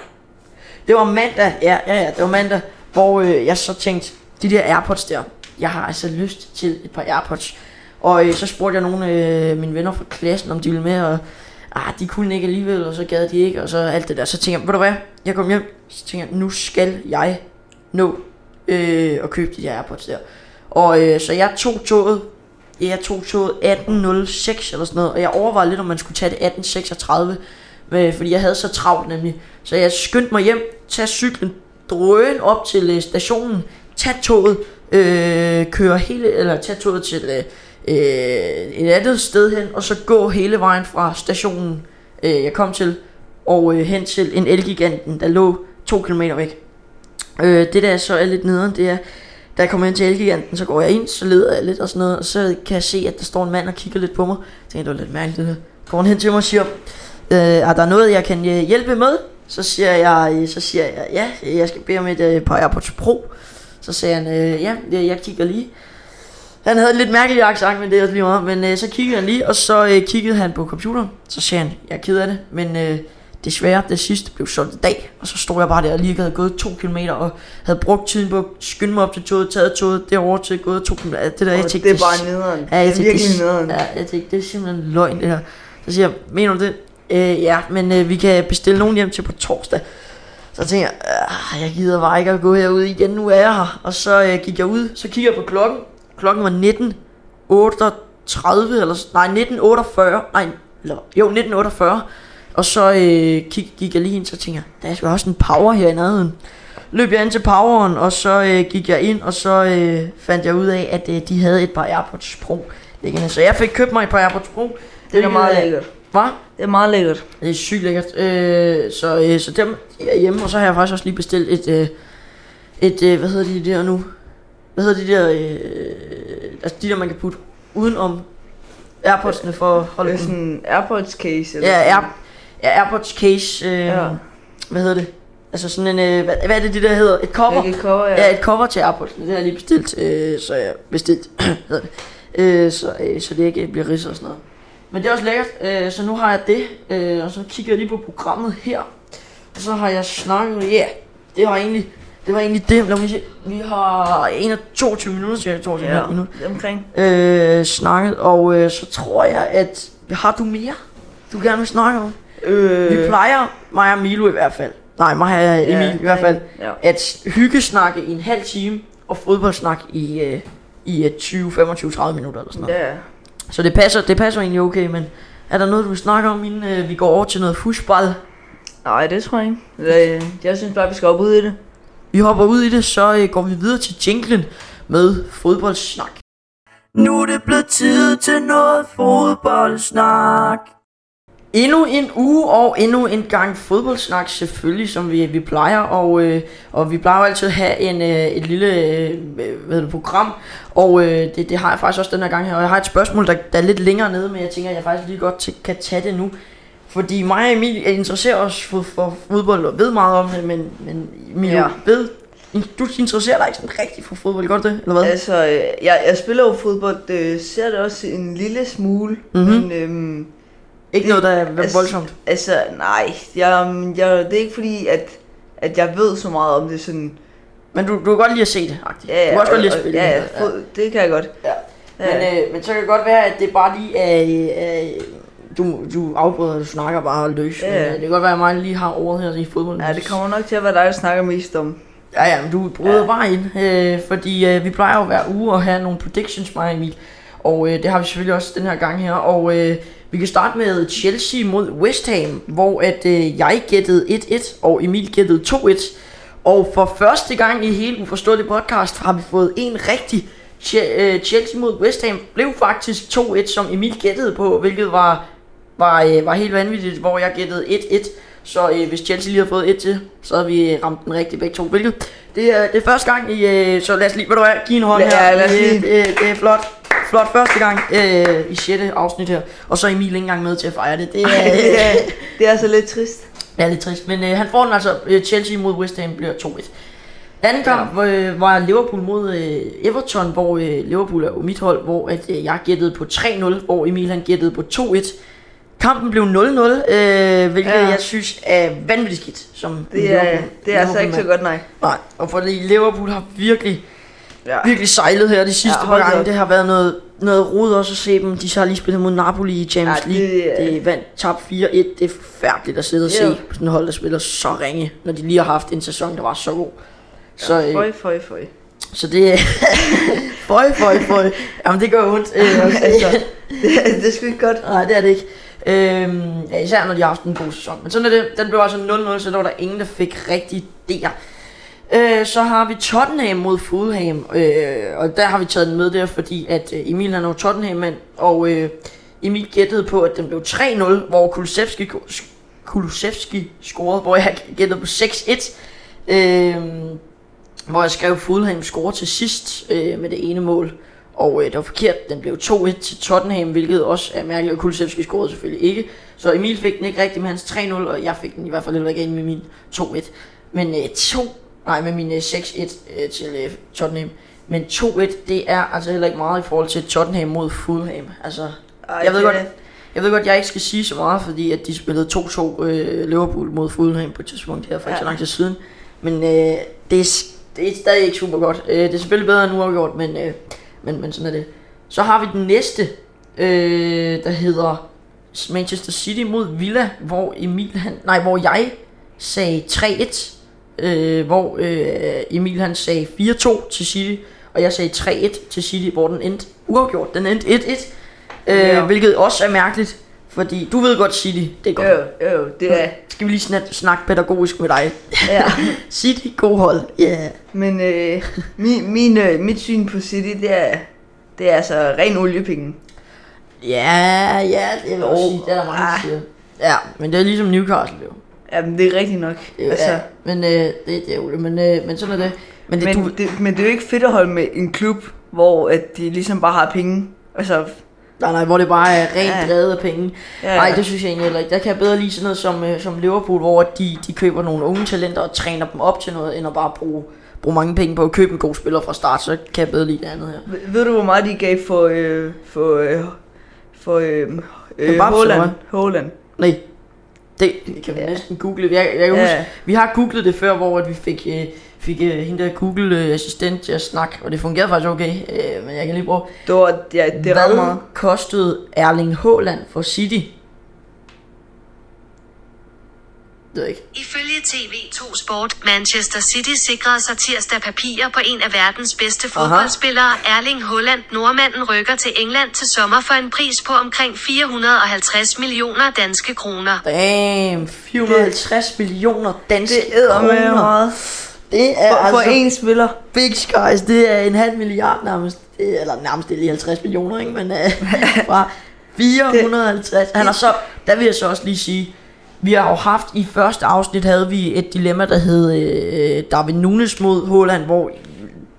det var mandag. Ja, ja, ja, det var mandag, hvor øh, jeg så tænkte, de der Airpods der, jeg har altså lyst til et par Airpods. Og øh, så spurgte jeg nogle af mine venner fra klassen, om de ville med, og ah, de kunne ikke alligevel, og så gad de ikke, og så alt det der. Så tænker jeg, ved du hvad, jeg kom hjem, så tænker jeg, nu skal jeg nå øh, at købe de der Airpods der. Og øh, så jeg tog toget, jeg tog toget 18.06 eller sådan noget, og jeg overvejede lidt, om man skulle tage det 18.36, øh, fordi jeg havde så travlt nemlig. Så jeg skyndte mig hjem, tage cyklen drøn op til øh, stationen, tage toget, øh, køre hele, eller tage toget til øh, øh, et andet sted hen, og så gå hele vejen fra stationen, øh, jeg kom til, og øh, hen til en Elgiganten, der lå to kilometer væk. Øh, det der så er lidt nederen, det er, da jeg kommer ind til Elgiganten, så går jeg ind, så leder jeg lidt og sådan noget, og så kan jeg se, at der står en mand og kigger lidt på mig. Jeg tænker, det var lidt mærkeligt det her. Går han hen til mig og siger, øh, er der noget, jeg kan øh, hjælpe med? Så siger jeg, øh, så siger jeg, ja, jeg skal bede om et øh, par AirPods Pro. Så siger han, øh, ja, jeg kigger lige. Han havde lidt mærkelig accent, men det er også lige meget. Men øh, så kiggede han lige, og så øh, kiggede han på computeren. Så sagde han, jeg er ked af det, men øh, desværre, det sidste blev solgt i dag. Og så stod jeg bare der og lige havde gået to kilometer, og havde brugt tiden på at skynde mig op til toget, taget toget derovre til gået to kilometer. Det der, jeg tænkte, det er bare nederen. Ja, jeg det er tænkte, virkelig nederen. Ja, jeg tænkte, det er simpelthen løgn det her. Så siger jeg, mener du det? Øh, ja, men øh, vi kan bestille nogen hjem til på torsdag. Så tænker jeg, "Ah, jeg gider bare ikke at gå herud igen, nu er jeg her. Og så øh, gik jeg ud, så kigger jeg på klokken. Klokken var 19.38, eller nej, 19.48, nej, eller, jo, 19.48. Og så øh, gik, gik jeg lige ind, så tænker jeg, der er sgu også en power her i nærheden. Løb jeg ind til poweren, og så øh, gik jeg ind, og så øh, fandt jeg ud af, at øh, de havde et par AirPods Pro liggende. Så jeg fik købt mig et par AirPods Pro. Det er meget øh, lækkert. Hvad? Det er meget lækkert. Det er sygt lækkert. Øh, så, øh, så dem er hjemme, og så har jeg faktisk også lige bestilt et, øh, et øh, hvad hedder de der nu? Hvad hedder de der, øh, altså de der man kan putte udenom Airpods'ene for at holde dem. sådan en Airpods case. Eller Ja. Air, ja, Airpods case, øh, Ja. hvad hedder det? Altså sådan en, øh, hvad, hvad er det, det der hedder? Et cover? Ikke cover, ja. Ja, et cover til Airpods. Det har jeg lige bestilt, øh, så jeg bestilt, [clears throat] hedder det. Øh, så, øh, så det ikke bliver ridset og sådan noget. Men det er også lækkert, øh, så nu har jeg det, øh, og så kigger jeg lige på programmet her. Og så har jeg snakket, ja, yeah, det var egentlig, det var egentlig det. Lad mig se, vi har 21, 22 minutter, cirka 22 ja. minutter, er omkring. øh, snakket, og øh, så tror jeg, at, har du mere, du gerne vil snakke om? Øh, Vi plejer, mig og Milo i hvert fald, nej, mig og Emil ja, i hvert fald, Ja. at hyggesnakke i en halv time, og fodboldsnak i, øh, i øh, 20, 25, 30 minutter eller sådan noget. Ja. Så det passer, det passer egentlig okay, men er der noget, du vil snakke om, inden øh, vi går over til noget fusball? Nej, det tror jeg ikke. Øh, Jeg synes bare, vi skal op ud i det. Vi hopper ud i det, så øh, går vi videre til jinglen med fodboldsnak. Nu er det blevet tid til noget fodboldsnak. Endnu en uge og endnu en gang fodboldsnak selvfølgelig, som vi, vi plejer. Og, øh, og vi plejer jo altid at have en, øh, et lille øh, hvad det, program. Og øh, det, det har jeg faktisk også den her gang her. Og jeg har et spørgsmål, der, der er lidt længere nede, men jeg tænker, at jeg faktisk lige godt til, kan tage det nu. Fordi mig og Emil interesserer os for, for fodbold og ved meget om det, men, men Emil, ja. Ja. ved, du interesserer dig ikke sådan rigtig for fodbold, gør du det, eller hvad? Altså, øh, jeg, jeg spiller jo fodbold, øh, ser det også en lille smule, Mhm. men øhm, Ikke det- noget, der er altså- voldsomt. altså, nej, jeg, jeg, det er ikke fordi, at, at jeg ved så meget om det sådan, Men du, du kan godt lide at se det, agtigt. ja, ja, du kan også godt lide at og- spille ja, ja, det. fod, det kan jeg godt. Ja. Ja. Men, øh, men så kan det godt være, at det bare lige er... Øh, du, du afbryder, du snakker bare løs. Ja, Men, øh, det kan godt være, at mig lige har ordet her i fodbold. Ja, det kommer nok til at være dig, der snakker mest om. Ja, ja, men du bryder ja. Bare ind, øh, fordi øh, vi plejer jo hver uge at have nogle predictions, mig og Emil. Og øh, det har vi selvfølgelig også den her gang her. Og øh, vi kan starte med Chelsea mod West Ham, hvor at øh, jeg gættede 1-1, og Emil gættede 2-1. Og for første gang i hele uforståelig podcast har vi fået en rigtig øh, Chelsea mod West Ham blev faktisk 2-1, som Emil gættede på, hvilket var, var, øh, var helt vanvittigt, hvor jeg gættede 1-1. Så øh, hvis Chelsea lige havde fået et til, så havde vi øh, ramt den rigtige begge to. Hvilket det er, det er første gang i, øh, så lad os lige, ved du hvad, give en hånd Ja, her. lad os det, lige. det, det, er flot. Flot første gang øh, i 6. afsnit her. Og så er Emil ikke engang med til at fejre det. Det er, det, er, det er altså lidt trist. det er lidt trist. Men øh, han får den altså, øh, Chelsea mod West Ham bliver 2-1. Anden kamp øh, var Liverpool mod øh, Everton, hvor øh, Liverpool er jo mit hold, hvor at, øh, jeg gættede på 3-0, hvor Emil han gættede på 2-1. Kampen blev 0-0, øh, hvilket ja. Ja. jeg synes er vanvittigt skidt. Som Det er, Liverpool- det er altså ikke så godt, nej. Nej, og fordi Liverpool har virkelig, Ja. virkelig sejlet her de sidste Ja, ja, par gange. Det har været noget, noget rod også at se dem. De har lige spillet mod Napoli i Champions Ja, det League. er- Det vandt tab 4-1. Det er forfærdeligt at sidde og se Ja. på sådan hold, der spiller så ringe, når de lige har haft en sæson, der var så god. Så, øh, Føj, føj, føj. så det er... [laughs] føj, føj, føj. Jamen, det gør ondt. Øh, altså. Det, er- det er sgu ikke godt. Nej, det er det ikke. Øhm, ja, især når de har haft en god sæson. Men sådan er det. Den blev altså 0-0, så der var der ingen, der fik rigtig der. Øh, så har vi Tottenham mod Fulham, øh, og der har vi taget den med der, fordi at øh, Emil er jo Tottenham-mand, og øh, Emil gættede på, at den blev 3-0, hvor Kulusevski, Kulusevski scorede, hvor jeg gættede på 6-1. Øh, hvor jeg skrev Fulham score til sidst øh, med det ene mål. Og øh, det var forkert, den blev 2-1 til Tottenham, hvilket også er mærkeligt, og Kulusevski scorede selvfølgelig ikke. Så Emil fik den ikke rigtig med hans 3-0, og jeg fik den i hvert fald lidt igen med min 2-1. Men øh, 2, nej med min øh, 6-1 øh, til øh, Tottenham. Men 2-1, det er altså heller ikke meget i forhold til Tottenham mod Fulham. Altså, Ej, jeg ved godt, jeg ved godt, jeg ikke skal sige så meget, fordi at de spillede 2-2 øh, Liverpool mod Fulham på et tidspunkt her for ikke Ja. så lang tid siden. Men øh, det, er, det er stadig ikke super godt. Øh, det er selvfølgelig bedre end uafgjort, men, øh, men, men sådan er det. Så har vi den næste, øh, der hedder Manchester City mod Villa, hvor Emil han, nej, hvor jeg sagde 3-1, øh, hvor øh, Emil han sagde 4-2 til City, og jeg sagde 3-1 til City, hvor den endte uafgjort. Den endte 1-1, øh, Ja. hvilket også er mærkeligt, fordi du ved godt City, det er godt. Jo, jo, det er... Skal vi lige snak, snakke pædagogisk med dig? Ja. [laughs] City, god hold. Ja. Yeah. Men øh, min, min, øh, mit syn på City, det er, det er altså ren oliepenge. Ja, ja, det vil jeg Jo. sige. Det er der mange, Ah. siger. Ja, men det er ligesom Newcastle jo. Jamen, det er rigtigt nok. Det er altså, ja, men øh, det, det er jo men, øh, men sådan er det. Men det, men, du, det, men det er jo ikke fedt at holde med en klub, hvor at de ligesom bare har penge. Altså, nej, nej, hvor det bare er rent Ja. drevet af penge. ja, Nej, det synes jeg egentlig heller ikke. Der kan jeg bedre lide sådan noget som, øh, som Liverpool, hvor de, de køber nogle unge talenter og træner dem op til noget, end at bare bruge, bruge mange penge på at købe en god spiller fra start, så kan jeg bedre lide det andet her. Ved- Ved du, hvor meget de gav for, øh, for, øh, for øh, øh, Mbappé, Holland? Holland. Nej, det, det kan vi Ja. næsten google. Jeg, jeg kan Ja. huske, vi har googlet det før, hvor at vi fik, øh, fik øh, hende der Google-assistent til at snakke, og det fungerede faktisk okay, øh, men jeg kan lige prøve. Det var, ja, det Hvad meget. kostede Erling Haaland for City? Det ved ikke. Ifølge TV2 Sport, Manchester City sikrede sig tirsdag papirer på en af verdens bedste fodboldspillere, Erling Haaland. Nordmanden rykker til England til sommer for en pris på omkring 450 millioner danske kroner. Damn, 450 millioner danske Det kroner. meget. Det er For, for altså én spiller. big skies. Det er en halv milliard nærmest. Det, eller nærmest det er lige 50 millioner, ikke? Men uh, [laughs] fra 450. Han har så, der vil jeg så også lige sige, vi har jo haft i første afsnit havde vi et dilemma, der hed øh, Darwin Nunes mod Holland, hvor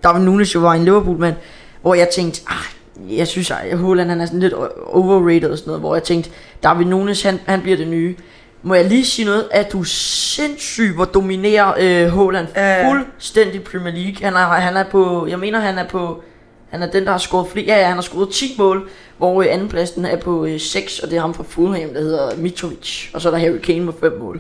Darwin Nunes jo var en Liverpool-mand, hvor jeg tænkte, ah, jeg synes, at Holland han er sådan lidt overrated og sådan noget, hvor jeg tænkte, Darwin Nunes, han, han bliver det nye. Må jeg lige sige noget, at du er sindssyg, hvor dominerer øh, Holland Ja. fuldstændig Premier League. Han er, han er på, jeg mener han er på, han er den, der har scoret flere, ja, ja, han har scoret 10 mål, hvor øh, andenpladsen er på øh, 6, og det er ham fra Fulham, der hedder Mitrovic, og så er der Harry Kane med 5 mål.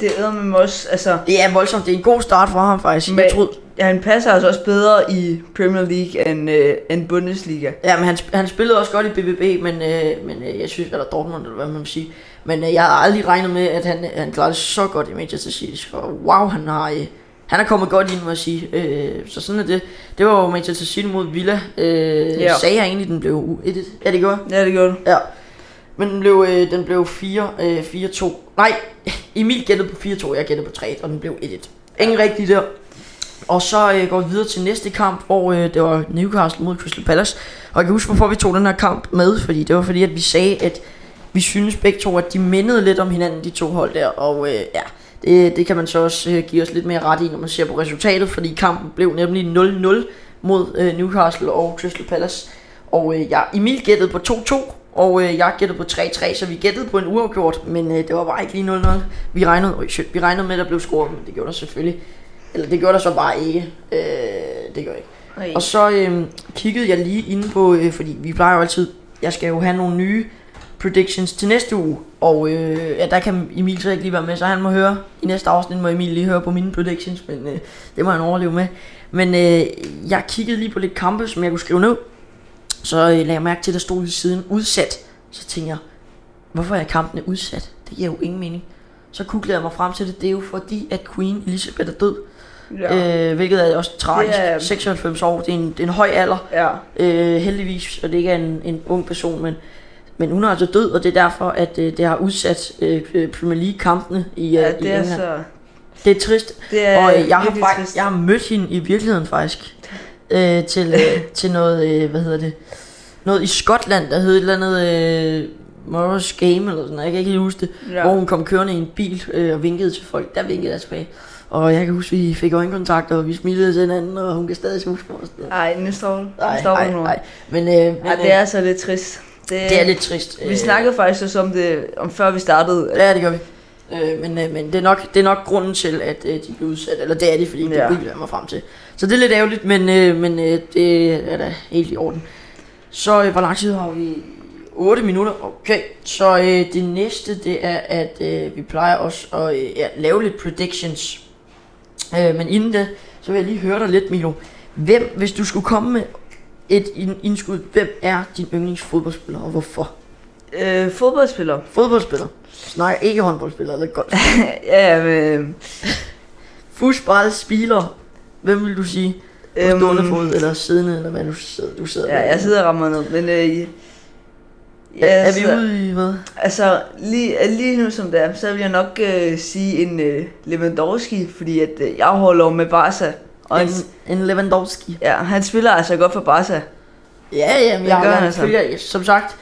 Det æder med også, altså... Det er voldsomt, det er en god start for ham faktisk. Men, Jeg troede, ja, han passer altså også bedre i Premier League end, øh, end Bundesliga. Ja, men han, han spillede også godt i BBB, men, øh, men øh, jeg synes, eller Dortmund, eller hvad man vil sige. Men øh, jeg har aldrig regnet med, at han, han klarede det så godt i Manchester City. Så wow, han har, øh, han er kommet godt ind, må jeg sige. Øh, så sådan er det. Det var jo Manchester City mod Villa. Øh, Ja. Sagde jeg egentlig, den blev 1 Ja, det gjorde Ja, det gjorde du. Ja. Men den blev, øh, den blev 4, øh, 4-2. Nej, [laughs] Emil gættede på 4-2, jeg gættede på 3 og den blev 1-1. Ingen rigtig der. Og så øh, går vi videre til næste kamp, hvor øh, det var Newcastle mod Crystal Palace. Og jeg kan huske, hvorfor vi tog den her kamp med, fordi det var fordi, at vi sagde, at vi synes begge to, at de mindede lidt om hinanden, de to hold der. Og øh, ja, det, det kan man så også øh, give os lidt mere ret i, når man ser på resultatet, fordi kampen blev nemlig 0-0 mod øh, Newcastle og Crystal Palace. Og øh, jeg, Emil gættede på 2-2, og øh, jeg gættede på 3-3, så vi gættede på en uafgjort, men øh, det var bare ikke lige 0-0. Vi regnede, øh, shit, vi regnede med, at der blev scoret, men det gjorde der selvfølgelig. Eller det gjorde der så bare ikke. Øh, det gør ikke. Nej. Og så øh, kiggede jeg lige inde på, øh, fordi vi plejer jo altid, jeg skal jo have nogle nye predictions til næste uge. Og øh, ja, der kan Emil så ikke lige være med, så han må høre, i næste afsnit må Emil lige høre på mine predictions, men øh, det må han overleve med. Men øh, jeg kiggede lige på lidt kampe, som jeg kunne skrive ned. Så øh, lagde jeg mærke til, at der stod i siden udsat. Så tænkte jeg, hvorfor er kampene udsat? Det giver jo ingen mening. Så googlede jeg mig frem til det. Det er jo fordi, at Queen Elizabeth er død. Ja. Øh, hvilket er også tragisk. Er- 96 år, det er en, det er en høj alder. ja. Øh, heldigvis, og det ikke er en, en ung person, men, men hun er altså død, og det er derfor, at øh, det har udsat øh, øh, Premier League-kampene i, øh, ja, i det er England. så... Det er trist. Det er og øh, jeg har, faktisk, trist. jeg har mødt hende i virkeligheden faktisk. Øh, til, øh, [laughs] til noget, øh, hvad hedder det? Noget i Skotland, der hed et eller andet øh, Morris Game eller sådan noget. Jeg kan ikke helt huske det. Ja. Hvor hun kom kørende i en bil øh, og vinkede til folk. Der vinkede jeg tilbage. Og jeg kan huske, vi fik øjenkontakt, og vi smilede til hinanden, og hun kan stadig huske mig. og sådan noget. Ej, nu står, nu Ej, står ej, hun nu. ej. Men, øh, men Ja, det er så lidt trist. Det er lidt trist. Vi snakkede faktisk også om det, om før vi startede. Ja, det gør vi. Øh, men øh, men det, er nok, det er nok grunden til, at øh, de blev udsat. Eller det er de, fordi ja. Det jeg mig frem til. Så det er lidt ærgerligt, men, øh, men øh, det er da helt i orden. Så øh, hvor lang tid har vi? 8 minutter. Okay. Så øh, det næste, det er, at øh, vi plejer også at øh, ja, lave lidt predictions. Øh, men inden det, så vil jeg lige høre dig lidt, Milo. Hvem, hvis du skulle komme med et ind- indskud, hvem er din yndlingsfodboldspiller, og hvorfor? Øh, fodboldspiller. Fodboldspiller. Snakker ikke håndboldspiller eller golf. [laughs] ja, men... Fodboldspiller. Hvem vil du sige? På Øhm, stående fod, eller siddende, eller hvad du sidder, du sidder Ja, med? jeg sidder og rammer ned, men... Øh, Er, ja, er vi så- ude i hvad? Altså, lige, lige nu som det er, så vil jeg nok øh, sige en øh, Lewandowski, fordi at øh, jeg holder med Barca. Og En, en Lewandowski. ja, han spiller altså godt for Barca. Ja, ja, men jeg, gør jeg, han altså. følger, som sagt,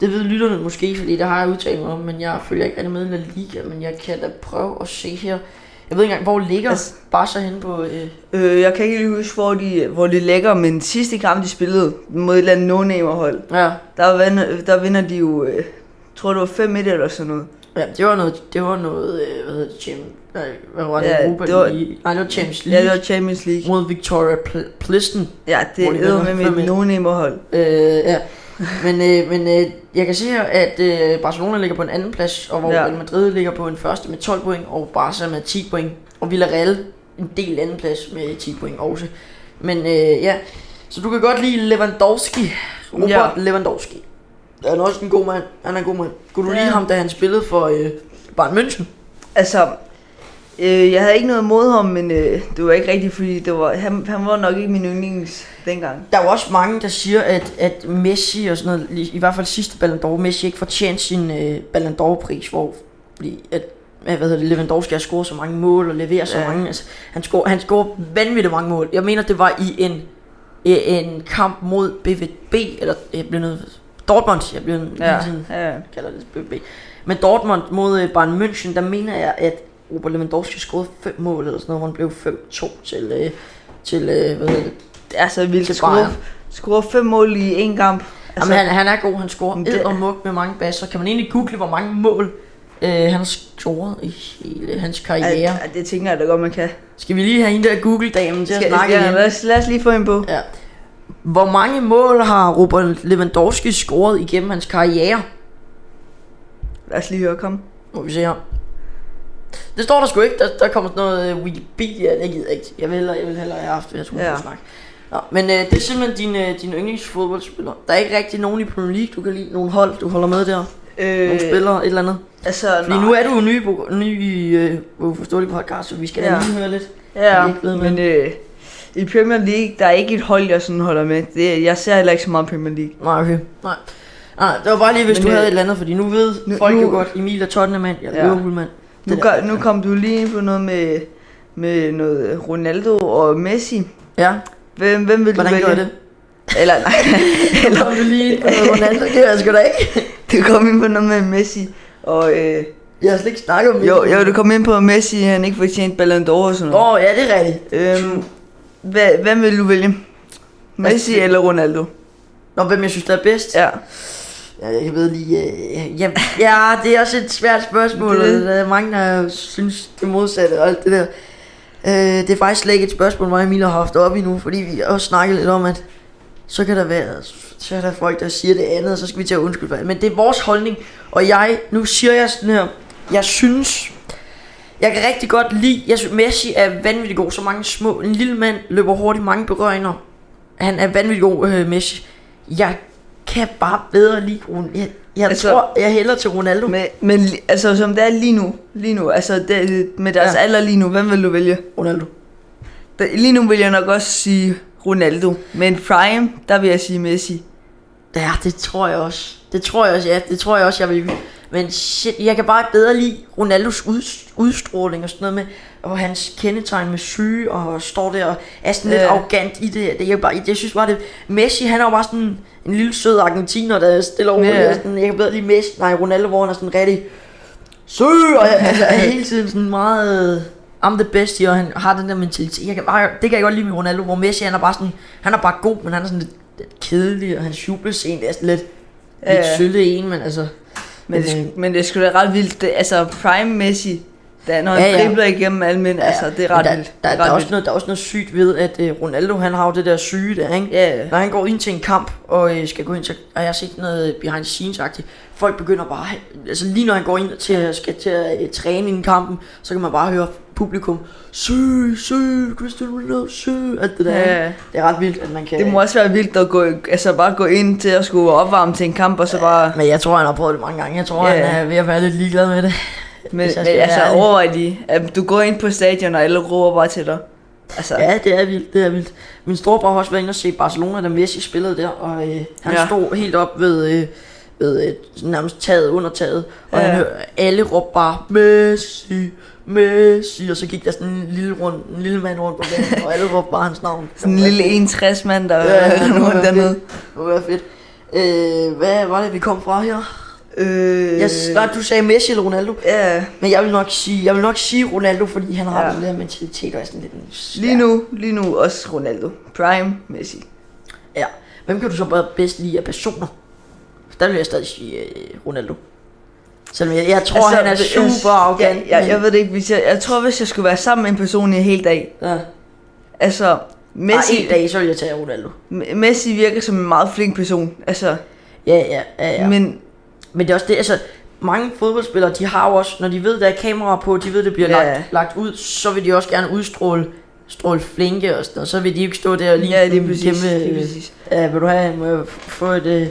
det ved lytterne måske, fordi det har jeg udtalt mig om, men jeg følger ikke rigtig med i La Liga, men jeg kan da prøve at se her. Jeg ved ikke engang, hvor ligger Altså- Barca henne på... Øh, Øh, jeg kan ikke lige huske, hvor de, hvor de lægger, men sidste kamp, de spillede mod et eller andet no hold, ja, der, vinder, der vinder de jo, øh, tror det var 5-1 eller sådan noget. ja, det var noget, det var noget, øh, hvad hedder det, Champions, nej, hvad var det, Ja, Europa det var- League? Nej, det var Champions Ja, League det var Champions League. mod Victoria Pl- Plisten. Ja, det de er vinder med mit 5-1. no hold. Øh, ja. [laughs] Men, øh, men øh, jeg kan se her, at øh, Barcelona ligger på en anden plads, og hvor ja. Ja. Real Madrid ligger på en første med 12 point, og Barca med 10 point, og Villarreal en del anden plads med 10 point også. Men øh, ja, så du kan godt lide Lewandowski, Robert ja. Ja. Lewandowski. Han er også en god mand, han er en god mand. Kunne du Ja. lide ham, da han spillede for øh, Bayern München? Altså, øh, jeg havde ikke noget mod ham, men øh, det var ikke rigtigt, fordi det var, han, han var nok ikke min yndlings dengang. Der er jo også mange, der siger, at, at Messi og sådan noget, i, hvert fald sidste Ballon d'Or, Messi ikke fortjente sin øh, Ballon d'Or-pris, hvor fordi at, hvad hedder det, Lewandowski har scoret så mange mål og leverer så Ja. mange. Altså, han, scorer, han scorer vanvittigt mange mål. Jeg mener, det var i en, en kamp mod BVB, eller jeg bliver nødt Dortmund, jeg bliver ja. Tiden ja. kalder det BVB. Men Dortmund mod øh, Bayern München, der mener jeg, at Robert Lewandowski scorede fem mål eller sådan noget, hvor han blev 5-2 til, øh, til øh, hvad hedder det, Det er så vildt at score, score fem mål i en kamp. Altså, Jamen, han, han er god, han scorer det- og muk med mange basser. Kan man egentlig google, hvor mange mål øh, han har scoret i hele hans karriere? Ja, ja, det tænker jeg da godt, man kan. Skal vi lige have hende der Google-damen til at Skal, snakke ja, igen? lad, os, lad os lige få en på. Ja. Hvor mange mål har Robert Lewandowski scoret igennem hans karriere? Lad os lige høre, kom. Må vi se her. Det står der sgu ikke. Der, der kommer sådan noget øh, Wikipedia. Det gider jeg ikke. Jeg vil hellere, jeg vil hellere have haft, hvis jeg skulle Ja. ja. snakke. Nå, men øh, det er simpelthen din, øh, din yndlingsfodboldspiller. Der er ikke rigtig nogen i Premier League, du kan lide. Nogle hold, du holder med der. Øh, nogle spillere, et eller andet. Altså, Fordi nej. nu er du jo ny, ny i øh, uforståelig podcast, så vi skal ja. Ja. lige høre lidt. Ja, ved men øh, i Premier League, der er ikke et hold, jeg sådan holder med. Det, jeg ser heller ikke så meget Premier League. Nej, okay. Nej. Nej, det var bare lige, hvis Men, du øh, havde et eller andet, fordi nu ved nu- folk jo godt, Emil er Tottenham-mand, jeg er Ja. Liverpool-mand. Nu, Det gør, nu kom du lige ind på noget med, med noget Ronaldo og Messi. Ja, Hvem, hvem vil hvordan du gør vælge? jeg det? Eller nej, [laughs] Eller kom du lige ind på noget Ronaldo, det er jeg sgu da ikke. [laughs] du kom ind på noget med Messi. Og øh, Jeg har slet ikke snakket om jo, jo, du kom ind på at Messi, han ikke fortjent Ballon d'Or og sådan Åh, noget. oh, ja, det er rigtigt. Øhm, hvad, hvem vil du vælge? Messi Altså, eller Ronaldo? Nå, hvem jeg synes, der er bedst? Ja. Ja, jeg ved lige... Øh, ja, ja, det er også et svært spørgsmål. Det-. Der er mange, der synes det modsatte og alt det der. Øh, det er faktisk slet ikke et spørgsmål, mig og Emil har haft op endnu, fordi vi også snakket lidt om, at så kan der være så er der folk, der siger det andet, og så skal vi til at undskylde for det. Men det er vores holdning, og jeg, nu siger jeg sådan her, jeg synes, jeg kan rigtig godt lide, jeg synes Messi er vanvittig god, så mange små, en lille mand løber hurtigt mange berøringer. Han er vanvittig god, øh, Messi. Jeg kan bare bedre lide Ron- Jeg, jeg altså, tror, jeg hælder til Ronaldo. Men, men altså, som det er lige nu, lige nu, altså det, med deres Ja. alder lige nu, hvem vil du vælge? Ronaldo. Da- Lige nu vil jeg nok også sige Ronaldo, men prime, der vil jeg sige Messi. Ja, det tror jeg også. Det tror jeg også, ja. Det tror jeg også, jeg vil. men shit, jeg kan bare bedre lide Ronaldos ud, udstråling og sådan noget med, og hans kendetegn med syge, og står der og er sådan lidt Ja. arrogant i det. det jeg, bare, jeg synes bare, det Messi, han er jo bare sådan en lille sød argentiner, der er stille over. Ja. Sådan, jeg kan bedre lide Messi, nej, Ronaldo, hvor han er sådan rigtig søg, og altså, er [laughs] hele tiden sådan meget... I'm the best, og han har den der mentalitet. Jeg kan bare, det kan jeg godt lide med Ronaldo, hvor Messi, han er bare sådan, han er bare god, men han er sådan lidt, lidt kedelig, og hans jubelscene er sådan lidt, Ja, lidt ja. sølle en, men altså... Men, Men, det, men det skulle da ret vildt. Det, altså, Prime Messi, da, når han Ja, ja. dribler igennem alle mænd, altså, det er ret der, vildt. Der, det der, er er også noget, der er også noget sygt ved, at uh, Ronaldo, han har jo det der syge der, ikke? Ja, ja. Når han går ind til en kamp, og øh, skal gå ind til, og jeg har set noget behind the scenes -agtigt. folk begynder bare, altså lige når han går ind til, at- skal til at øh, træne inden kampen, så kan man bare høre publikum, syg, syg, Cristiano Ronaldo, syg, alt det der. Ja, ja. Det er ret vildt, at man kan... Det må også være vildt at gå, altså bare gå ind til at skulle opvarme til en kamp, og så bare... Men jeg tror, han har prøvet det mange gange. Jeg tror, Ja, han ja. er ved at være lidt ligeglad med det. Men, men være altså ærlig. overvej lige, at du går ind på stadion, og alle råber bare til dig. Altså, Ja, det er vildt, det er vildt. Min storebror har også været inde og se Barcelona, da Messi spillede der, og øh, han Ja. stod helt op ved, øh, ved øh, nærmest taget, under taget, og Ja. han hørte alle råbe bare, Messi, Messi, og så gik der sådan en lille, rund, en lille mand rundt på banen, og alle råbte bare hans navn. sådan en lille 61 mand, der Ja, [laughs] rundt være dernede. Det være fedt. Øh, hvad var det, vi kom fra her? Øh, Jeg, nej, du sagde Messi eller Ronaldo, ja, men jeg vil nok sige, jeg vil nok sige Ronaldo, fordi han har Ja. den der mentalitet, og er sådan lidt en lige nu, lige nu også Ronaldo. Prime Messi. Ja. Hvem kan du så bare bedst lide af personer? Der vil jeg stadig sige uh, Ronaldo. Selvom jeg, jeg tror, altså, han er super arrogant. Jeg, jeg, jeg ved det ikke, hvis jeg, jeg tror, hvis jeg skulle være sammen med en person i en hel dag, Ja. altså, Messi. Ej, en dag, så vil jeg tage Ronaldo. Messi virker som en meget flink person, altså, Ja, ja, ja, ja. Men, men det er også det, altså, mange fodboldspillere, de har jo også, når de ved, der er kamera på, de ved, det bliver Ja. lagt, lagt ud, så vil de også gerne udstråle stråle flinke og sådan noget. Så vil de ikke stå der og lige ja, lige sådan præcis, kæmpe, lige øh, præcis. Ja, vil du have, må jeg få et, øh,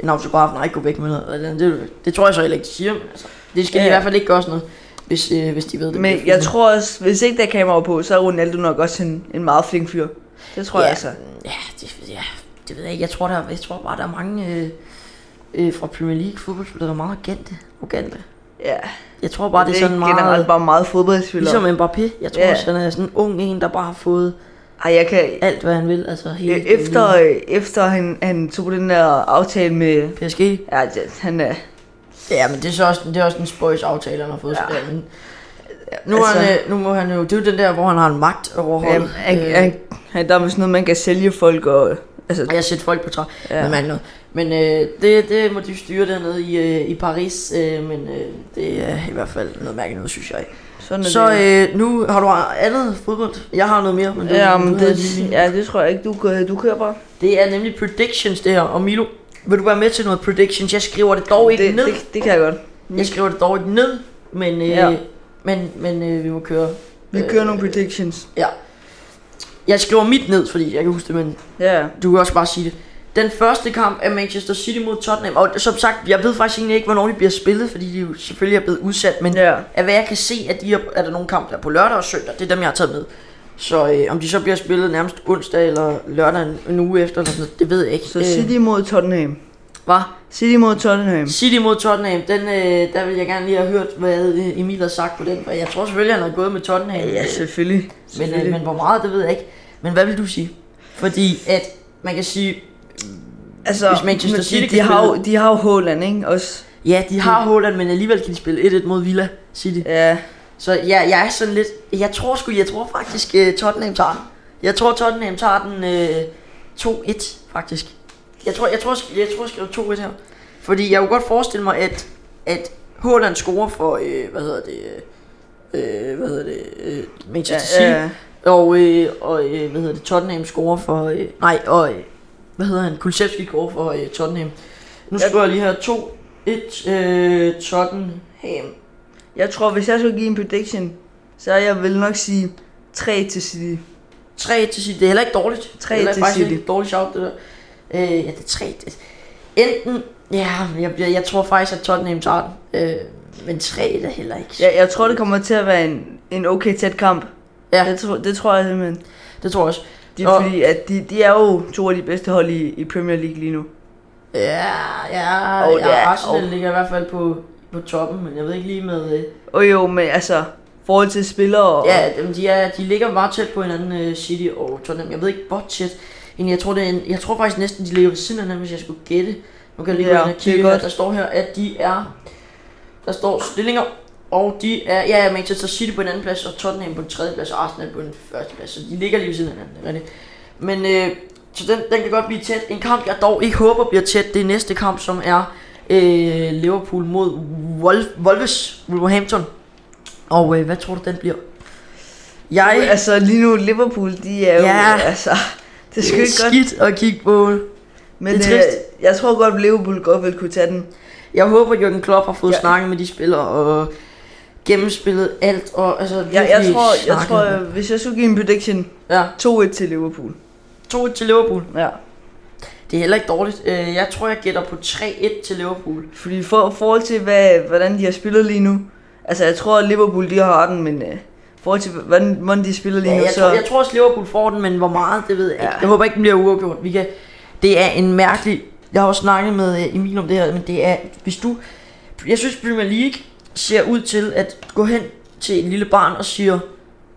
en autograf? Nej, gå væk med noget. Det, det tror jeg så heller ikke, de siger. Altså, det skal ja. de i hvert fald ikke gøre sådan noget, hvis, øh, hvis de ved det. Men jeg tror også, hvis ikke der er kamera på, så er Ronaldo nok også en, en meget flink fyr. Det tror ja, jeg altså. Ja, det, ja, det ved jeg ikke. Jeg tror, der, jeg tror bare, der er mange øh, øh, fra Premier League fodboldspillere, der er meget arrogante. arrogante. Ja, Jeg tror bare, det, er sådan meget... generelt bare meget fodboldspillere. Ligesom Mbappé. Jeg tror Ja. også, han er sådan en ung en, der bare har fået Ej, jeg kan... alt, hvad han vil. Altså hele Øh, Efter, øh, efter han, han tog den der aftale med... PSG. Ja, det, han er... Ja, men det er så også, det er også en spøjs aftale, han har fået. Ja. Ja. Men nu, altså, han, øh, nu må han jo, det er jo den der, hvor han har en magt over Ja, holdet. han, Øh, han, der er sådan noget, man kan sælge folk og... Altså, Jeg har set folk på træ. Ja. Ja. Men, man, noget. Men øh, det, det må de styre dernede i, øh, i Paris. Øh, men øh, det er i hvert fald noget mærkeligt noget, synes jeg. sådan Så øh, nu har du andet fodbold. Jeg har noget mere. Men det, ja, du det, lige- ja, det tror jeg ikke. Du, kører- du kører bare. det er nemlig predictions det her. Og Milo, vil du være med til noget predictions? Jeg skriver det dog ikke det, ned. det, det, kan jeg godt. Jeg skriver det dog ikke ned. Men, øh, Ja. men, men øh, vi må køre. Vi kører nogle predictions. Ja. Jeg skriver mit ned, fordi jeg kan huske det, men Ja, Du kan også bare sige det. Den første kamp er Manchester City mod Tottenham. Og som sagt, jeg ved faktisk egentlig ikke, hvornår de bliver spillet, fordi de jo selvfølgelig er blevet udsat. Men ja. af hvad jeg kan se, at de er, er der nogle kampe, der er på lørdag og søndag. Det er dem, jeg har taget med. Så øh, om de så bliver spillet nærmest onsdag eller lørdag en, en uge efter, eller sådan noget, det ved jeg ikke. Så City mod Tottenham. Hvad? City mod Tottenham. City mod Tottenham, den, øh, der vil jeg gerne lige have hørt, hvad øh, Emil har sagt på den. For jeg tror selvfølgelig, han har gået med Tottenham. Ja, selvfølgelig. Men, øh, selvfølgelig. men hvor meget, det ved jeg ikke. Men hvad vil du sige? Fordi at man kan sige, altså, hvis Manchester City de, de, har jo, de har jo Haaland, ikke? Også. Ja, de har Haaland, men alligevel kan de spille 1-1 mod Villa City. Ja, Så ja, jeg er sådan lidt... Jeg tror sgu, jeg tror faktisk, uh, Tottenham tager den. Jeg tror, Tottenham tager den uh, 2-1, faktisk. Jeg tror, jeg tror, jeg tror, jeg skriver 2-1 her. Fordi jeg kunne godt forestille mig, at, at Haaland scorer for, uh, hvad hedder det, uh, hvad hedder det, uh, Manchester City. ja, ja. Og, øh, og øh, hvad hedder det, Tottenham scorer for, øh, nej, og, øh, hvad hedder han, Kulusevski scorer for øh, Tottenham. Nu Ja. skriver jeg lige her 2-1 øh, Tottenham. Jeg tror, hvis jeg skulle give en prediction, så jeg vil nok sige 3 til City. 3 til City, det er heller ikke dårligt. Tre det er heller til faktisk City. ikke et dårligt shout, det der. Øh, ja, det er 3. Det. Enten, ja, jeg, jeg, jeg tror faktisk, at Tottenham tager den. Øh, men 3 er det heller ikke. Jeg, jeg tror, det kommer til at være en, en okay tæt kamp. Ja. Det, tror, det tror jeg simpelthen. Det tror jeg også. Det er Og- fordi, at de, de er jo to af de bedste hold i, i Premier League lige nu. Ja, ja, Og ja er- Arsenal og- ligger i hvert fald på på toppen, men jeg ved ikke lige med... Øh, Og jo, men altså, forhold til spillere og... ja, dem, de, er, de ligger meget tæt på hinanden, øh, City og Tottenham. Jeg ved ikke, hvor tæt. Jeg tror, det er en, jeg tror faktisk næsten, de ligger ved siden af hinanden, hvis jeg skulle gætte. Nu kan jeg lige Ja, gå ind og kigge her. Der står her, at de er... Der står stillinger, og de er... Ja, Manchester City på en anden plads, og Tottenham på en tredje plads, og Arsenal på en første plads. Så de ligger lige ved siden af hinanden, det. Men øh, så den, den kan godt blive tæt. En kamp, jeg dog ikke håber bliver tæt, det er næste kamp, som er øh, Liverpool mod Wolf, Wolves, Wolverhampton. Og øh, hvad tror du, den bliver? Jeg... Altså, lige nu, Liverpool, de er jo... Ja. Altså, det skal det er ikke godt. skidt at kigge på. Men det er øh, jeg tror godt, at Liverpool godt vil kunne tage den. Jeg håber, Jürgen Klopp har fået. Ja. snakket med de spillere og gennemspillet alt. Og, altså, Jeg, jeg tror, jeg snakket tror, med- hvis jeg skulle give en prediction, Ja, 2-1 til Liverpool. 2 til Liverpool. Ja. Det er heller ikke dårligt. Øh, Jeg tror, jeg gætter på 3-1 til Liverpool. Fordi for forhold til, hvad, hvordan de har spillet lige nu. Altså, jeg tror, at Liverpool, de har retten, men øh, forhold til, hvordan, hvordan de spiller lige Ja, nu, jeg, så... tror, jeg tror også, Liverpool får den, men hvor meget, det ved jeg ikke. Ja. Jeg håber ikke, den bliver uafgjort. Vi kan, det er en mærkelig... Jeg har også snakket med øh, Emil om det her, men det er... Hvis du... Jeg synes, Premier League ser ud til at gå hen til en lille barn og siger,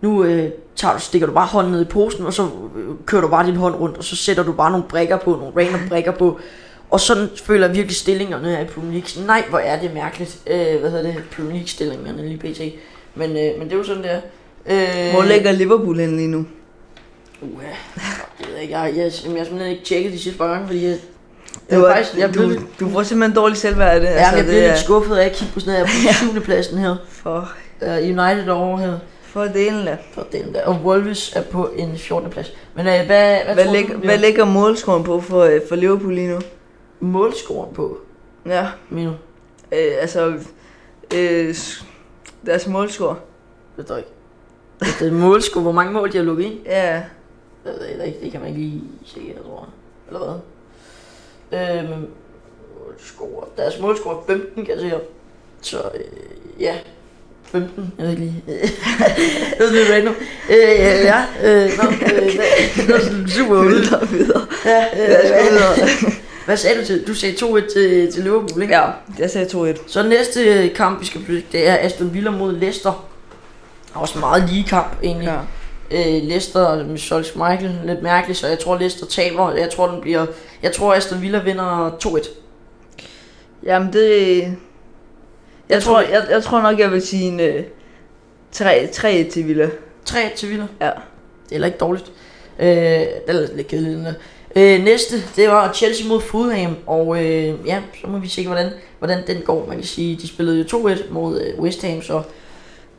nu øh, tager du, stikker du bare hånden ned i posen, og så øh, kører du bare din hånd rundt, og så sætter du bare nogle brikker på, nogle random [laughs] brikker på. Og sådan føler jeg virkelig stillingerne i Premier League. Nej, hvor er det mærkeligt. Øh, hvad hedder det? Premier League stillingerne lige pt. Men, øh, men det er jo sådan der. Øh, Hvor ligger Liverpool hen lige nu? Uha, det ved jeg ikke. Jeg, jeg, jeg, jeg har simpelthen ikke tjekket de sidste par gange, fordi jeg, Det jeg, var, faktisk, jeg, blev, du, får simpelthen dårligt selvværd af det. ja, jeg det blev er lidt skuffet af at kigge på sådan noget. Jeg er på [laughs] syvende pladsen her. For, Uh, United over her. for delen af. For den der. Og Wolves er på en 14. plads. Men uh, hvad, hvad, Hvad, lig, du, hvad ligger målscoren på for, øh, for Liverpool lige nu? målscoren på? Ja, Minu, øh, altså... Øh, deres målscore. ved du ikke. Det er målscore. Hvor mange mål de har lukket ind? Ja, Jeg det ikke. Det kan man ikke lige se, jeg tror. Eller hvad? Øh, målscore. Deres målscore er 15, kan jeg se her. Så øh, ja, 15. Jeg ved ikke lige. [laughs] det er lidt random. Øh, ja, øh, nå, øh, [laughs] det var sådan super ude. videre, videre. Ja, Lad os gå øh, videre. hvad sagde du til? Du sagde 2-1 til, til Liverpool, ikke? Ja, jeg sagde 2-1. Så næste øh, kamp, vi skal blive, det er Aston Villa mod Leicester. Også en meget lige kamp, egentlig. Ja. Øh, Leicester med Sol Michael lidt mærkeligt, så jeg tror Leicester taber. Jeg tror den bliver jeg tror Aston Villa vinder 2-1. Jamen det... Jeg, Jeg tror, jeg, jeg tror nok, jeg vil sige en øh, 3, 3 til Villa. 3-1 til Villa. Ja. Det er heller ikke dårligt. Øh, det er lidt kedeligt, den der. Øh, næste, det var Chelsea mod Fulham, og øh, ja, så må vi se, hvordan, hvordan den går. Man kan sige, de spillede jo 2-1 mod øh, West Ham, så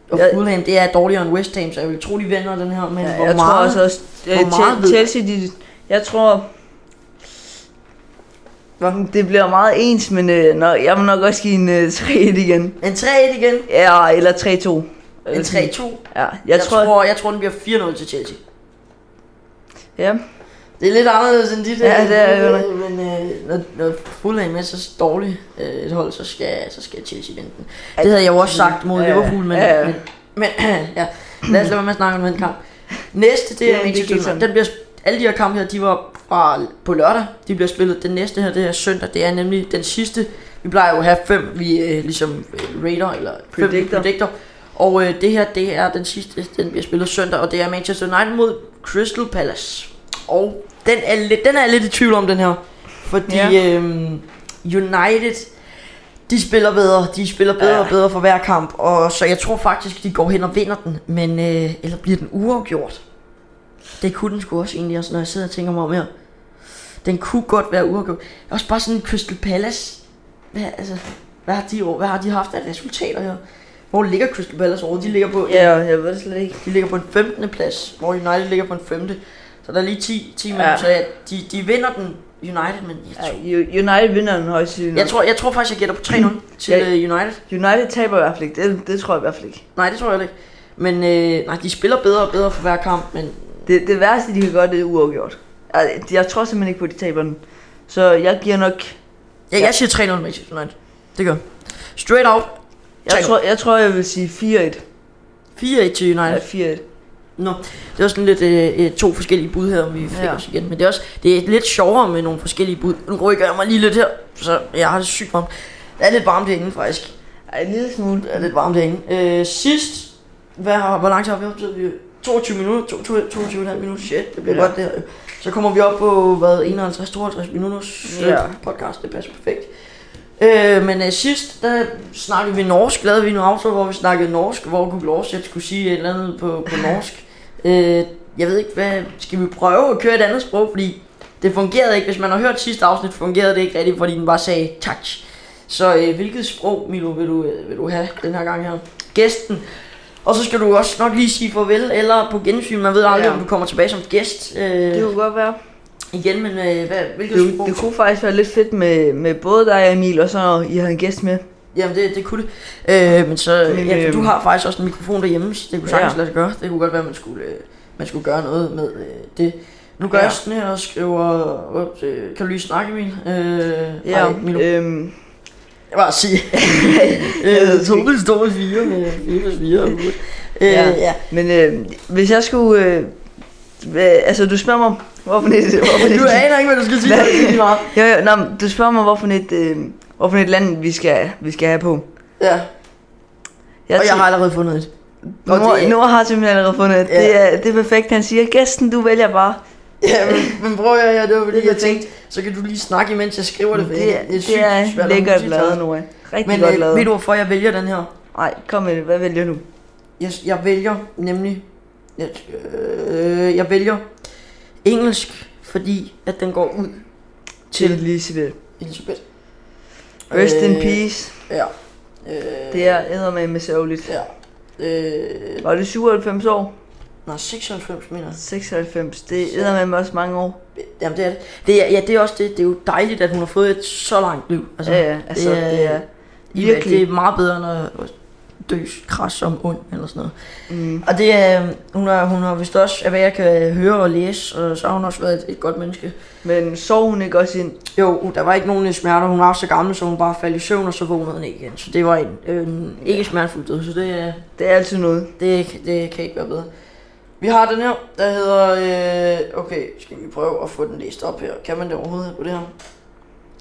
og Jeg- Fulham, det er dårligere end West Ham, så jeg vil tro, de vinder den her, men ja hvor jeg meget? tror også, også øh, hvor meget Chel- ved- Chelsea, de, jeg tror... Det bliver meget ens, men øh, når, jeg vil nok også give en øh, 3-1 igen. En 3-1 igen, Ja, eller 3-2. en Eller sådan. 3-2. Ja, jeg, Jeg, tror... tror, jeg tror, den bliver 4-0 til Chelsea. Ja, Det er lidt anderledes end dit, Ja, øh, det er det øh, men øh, når, når Fulham er så dårligt øh, et hold, så skal, så skal Chelsea vinde den. Det havde jeg jo også sagt mod Ja. Liverpool, men, Ja, ja. men, men [clears throat] ja, lad os lade være med at snakke om den kamp. Næste, det er Ja, det Manchester. United. Den bliver, alle de her kampe her, de var fra på lørdag. De bliver spillet. Den næste her, det er søndag. Det er nemlig den sidste. Vi plejer jo at have fem, vi øh, ligesom øh, rater, eller fem Predictor. predictor. Og øh, det her, det er den sidste, den bliver spillet søndag, og det er Manchester United mod Crystal Palace. Og den er, lidt, den er lidt i tvivl om, den her. Fordi Ja. øhm, United, de spiller bedre, de spiller bedre Ja. og bedre for hver kamp. Og så jeg tror faktisk, de går hen og vinder den. Men, øh, eller bliver den uafgjort? Det kunne den sgu også egentlig, også, når jeg sidder og tænker mig om her. Den kunne godt være uafgjort. Også bare sådan Crystal Palace. Hvad, altså, hvad, har de, hvad har de haft af resultater her? Hvor ligger Crystal Palace over? De ligger på, ja, jeg ved det slet ikke. de ligger på en 15. plads, hvor United ligger på en 5. Så der er lige 10, 10 ja. Ja. så ja, de, de vinder den United, men jeg tror, Ja, United vinder den højst sandsynligt. jeg tror, jeg tror faktisk, jeg gætter på 3-0 til Ja. øh, United. United taber i hvert fald ikke. Det, det tror jeg i hvert fald ikke. Nej, det tror jeg ikke. Men øh, nej, de spiller bedre og bedre for hver kamp, men Det, det værste, de kan gøre, det er uafgjort. Jeg, jeg tror simpelthen ikke på, at de taber den. Så jeg giver nok... ja, jeg siger 3-0 Manchester United. Det gør. Straight out. Jeg 3-0. tror, jeg, tror, jeg vil sige 4-1. 4-1 til Ja, United. 4-1. Nå, det er sådan lidt øh, øh, to forskellige bud her, om vi fik Ja. ja. os igen. Men det er også det er lidt sjovere med nogle forskellige bud. Nu rykker jeg mig lige lidt her, så jeg har det sygt varmt. Det er lidt varmt herinde faktisk. Ej, en lille smule. Er lidt varmt herinde. Øh, sidst, hvad har, hvor lang tid har vi optaget? Vi 22 minutter, 22, 22,5 minutter, shit, det bliver Ja. godt der. Så kommer vi op på, hvad, 51-52 minutters Ja. ja. podcast, det passer perfekt. Øh, men øh, sidst, der snakkede vi norsk, lavede vi en aftale, hvor vi snakkede norsk, hvor Google Oversæt skulle sige et eller andet på, på norsk. Øh, jeg ved ikke, hvad, skal vi prøve at køre et andet sprog, fordi det fungerede ikke, hvis man har hørt sidste afsnit, fungerede det ikke rigtigt, fordi den bare sagde touch. Så øh, hvilket sprog, Milo, vil du, øh, vil du have den her gang her? Gæsten. Og så skal du også nok lige sige farvel, eller på gensyn. Man ved aldrig, Ja. om du kommer tilbage som gæst øh, Det kunne godt være. igen, men øh, hvad, hvilket Det, sprog? det kunne faktisk være lidt fedt med, med både dig og Emil, og så I har en gæst med. Jamen, det, det kunne det. Øh, men så, Men, ja, du har faktisk også en mikrofon derhjemme, så det kunne sagtens Ja. lade sig gøre. Det kunne godt være, at man skulle, øh, man skulle gøre noget med øh, det. Nu gør Ja. jeg sådan her og skriver, øh, kan du lige snakke, Emil? Øh, Ja, ej, Milo. øhm, Jeg bare sige. [laughs] [laughs] øh, to plus to er fire, med fire. Øh, Ja. ja. men øh, hvis jeg skulle... Øh, hvad, altså, du spørger mig, hvorfor et... [laughs] Hvorfor et Du aner ikke, hvad du skal sige. Nej. meget. jo, jo, men du spørger mig, hvorfor et, øh, hvorfor et land, vi skal, vi skal have på. Ja, Jeg og jeg har allerede fundet et. Nord, Nord har simpelthen allerede fundet det. Ja. Det, er, det er perfekt. Han siger, gæsten, du vælger bare. Ja, men, men prøv at høre, det var fordi, Det jeg tænkte, så kan du lige snakke, imens jeg skriver det. for Det, er, sygt det er svært lækkert lavet, Nora. Rigtig Men godt øh, lavet. ved du, hvorfor jeg vælger den her? Nej, kom med det. Hvad vælger du? Jeg, jeg vælger nemlig... Jeg, øh, jeg vælger engelsk, fordi at den går ud Til Elisabeth. Elisabeth. Rest in Øh, peace. Ja. Øh, Det er eddermame med sørgeligt. Ja. Øh, Var det 97 år? Nej, 96 mener jeg. 96. Det er eddermame også mange år. Jamen det er det. det er, ja, det er også det. Det er jo dejligt, at hun har fået et så langt liv. Altså, ja, ja. Altså, det er, det er virkelig. Det er meget bedre, end at dø kras som ond, eller sådan noget. Mm, Og det er, hun har, hun har vist også, hvad jeg kan høre og læse, og så har hun også været et, et godt menneske. men sov hun ikke også ind? Jo, der var ikke nogen smerter. Hun var så gammel, så hun bare faldt i søvn, og så vågnede hun ikke igen. Så det var en, en ikke smertefuld død, så det, er- Det er altid noget. det, det kan ikke være bedre. Vi har den her, der hedder... Øh, okay, skal vi prøve at få den læst op her. Kan man det overhovedet på det her?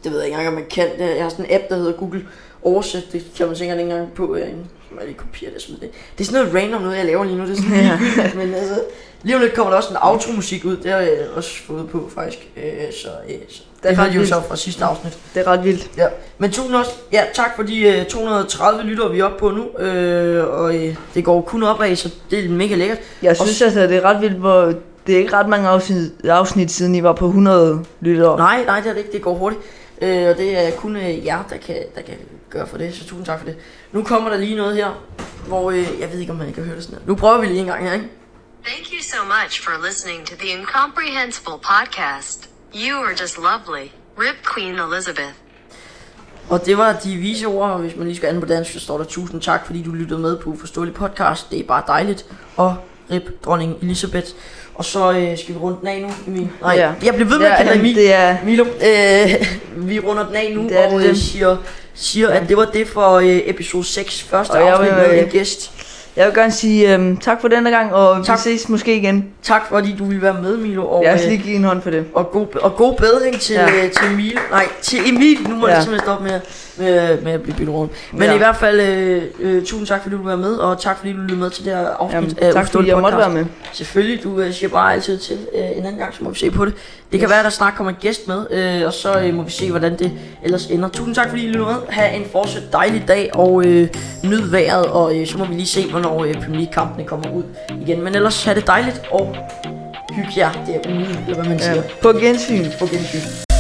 Det ved jeg ikke engang, om man kan. Det- Jeg har sådan en app, der hedder Google Oversæt. Det kan man sikkert ikke engang på herinde. Så må jeg lige kopiere det. og smide det. Det er sådan noget random noget, jeg laver lige nu. Det er sådan Ja. [laughs] men altså... Lige om lidt kommer der også en outro-musik ud. Det har jeg også fået på, faktisk. Øh, så, øh, så. Er Det ret de jo så fra sidste afsnit. Det er ret vildt. Ja, men tusind også, ja, tak for de uh, 230 lyttere, vi er oppe på nu, øh, og uh, det går kun opad, så det er mega lækkert. Jeg synes altså, det er ret vildt, hvor det er ikke ret mange afsnit, afsnit siden I var på 100 lyttere. Nej, nej, det er det ikke, det går hurtigt, øh, og det er kun uh, jer, der kan, der kan gøre for det, så tusind tak for det. Nu kommer der lige noget her, hvor uh, jeg ved ikke, om man kan høre det sådan her. Nu prøver vi lige en gang her, ikke? Thank you so much for listening to the Incomprehensible podcast. You are just lovely. Rip Queen Elizabeth. Og det var de vise ord, og hvis man lige skal anden på dansk, så står der tusind tak, fordi du lyttede med på Uforståelig Podcast. Det er bare dejligt. Og rip dronning Elisabeth. Og så øh, skal vi runde den af nu, Emil. Nej, Ja. jeg bliver ved med at kalde Emil. det er, Milo, øh, [laughs] vi runder den af nu, Det er og det. øh, siger, siger at det var det for øh, episode 6, første Og jeg afsnit vil- med en gæst. Jeg vil gerne sige øhm, tak for denne gang, og vi Tak. ses måske igen. Tak fordi du ville være med, Milo, og, Jeg skal øh, lige give en hånd for det. og, god, og god bedring til, Ja. ja. til Emil. Nej, til Emil. Nu må ja. jeg simpelthen stoppe med, med, med at blive byttet rundt. Men Ja. ja. i hvert fald, øh, øh, tusind tak fordi du var med, og tak fordi du lyttede med til det her afsnit Jamen, af tak fordi jeg måtte være med. Selvfølgelig, du øh, siger bare altid til øh, en anden gang, så må vi se på det. Det kan være, at der snart kommer en gæst med, øh, og så øh, må vi se, hvordan det ellers ender. Tusind tak, fordi I lyttede med. Ha' en fortsat dejlig dag, og øh, nyd vejret, og øh, så må vi lige se, hvornår øh, Premier League-kampene kommer ud igen. Men ellers ha' det dejligt, og hygge jer derude, eller hvad man Ja. siger. På gensyn. På gensyn.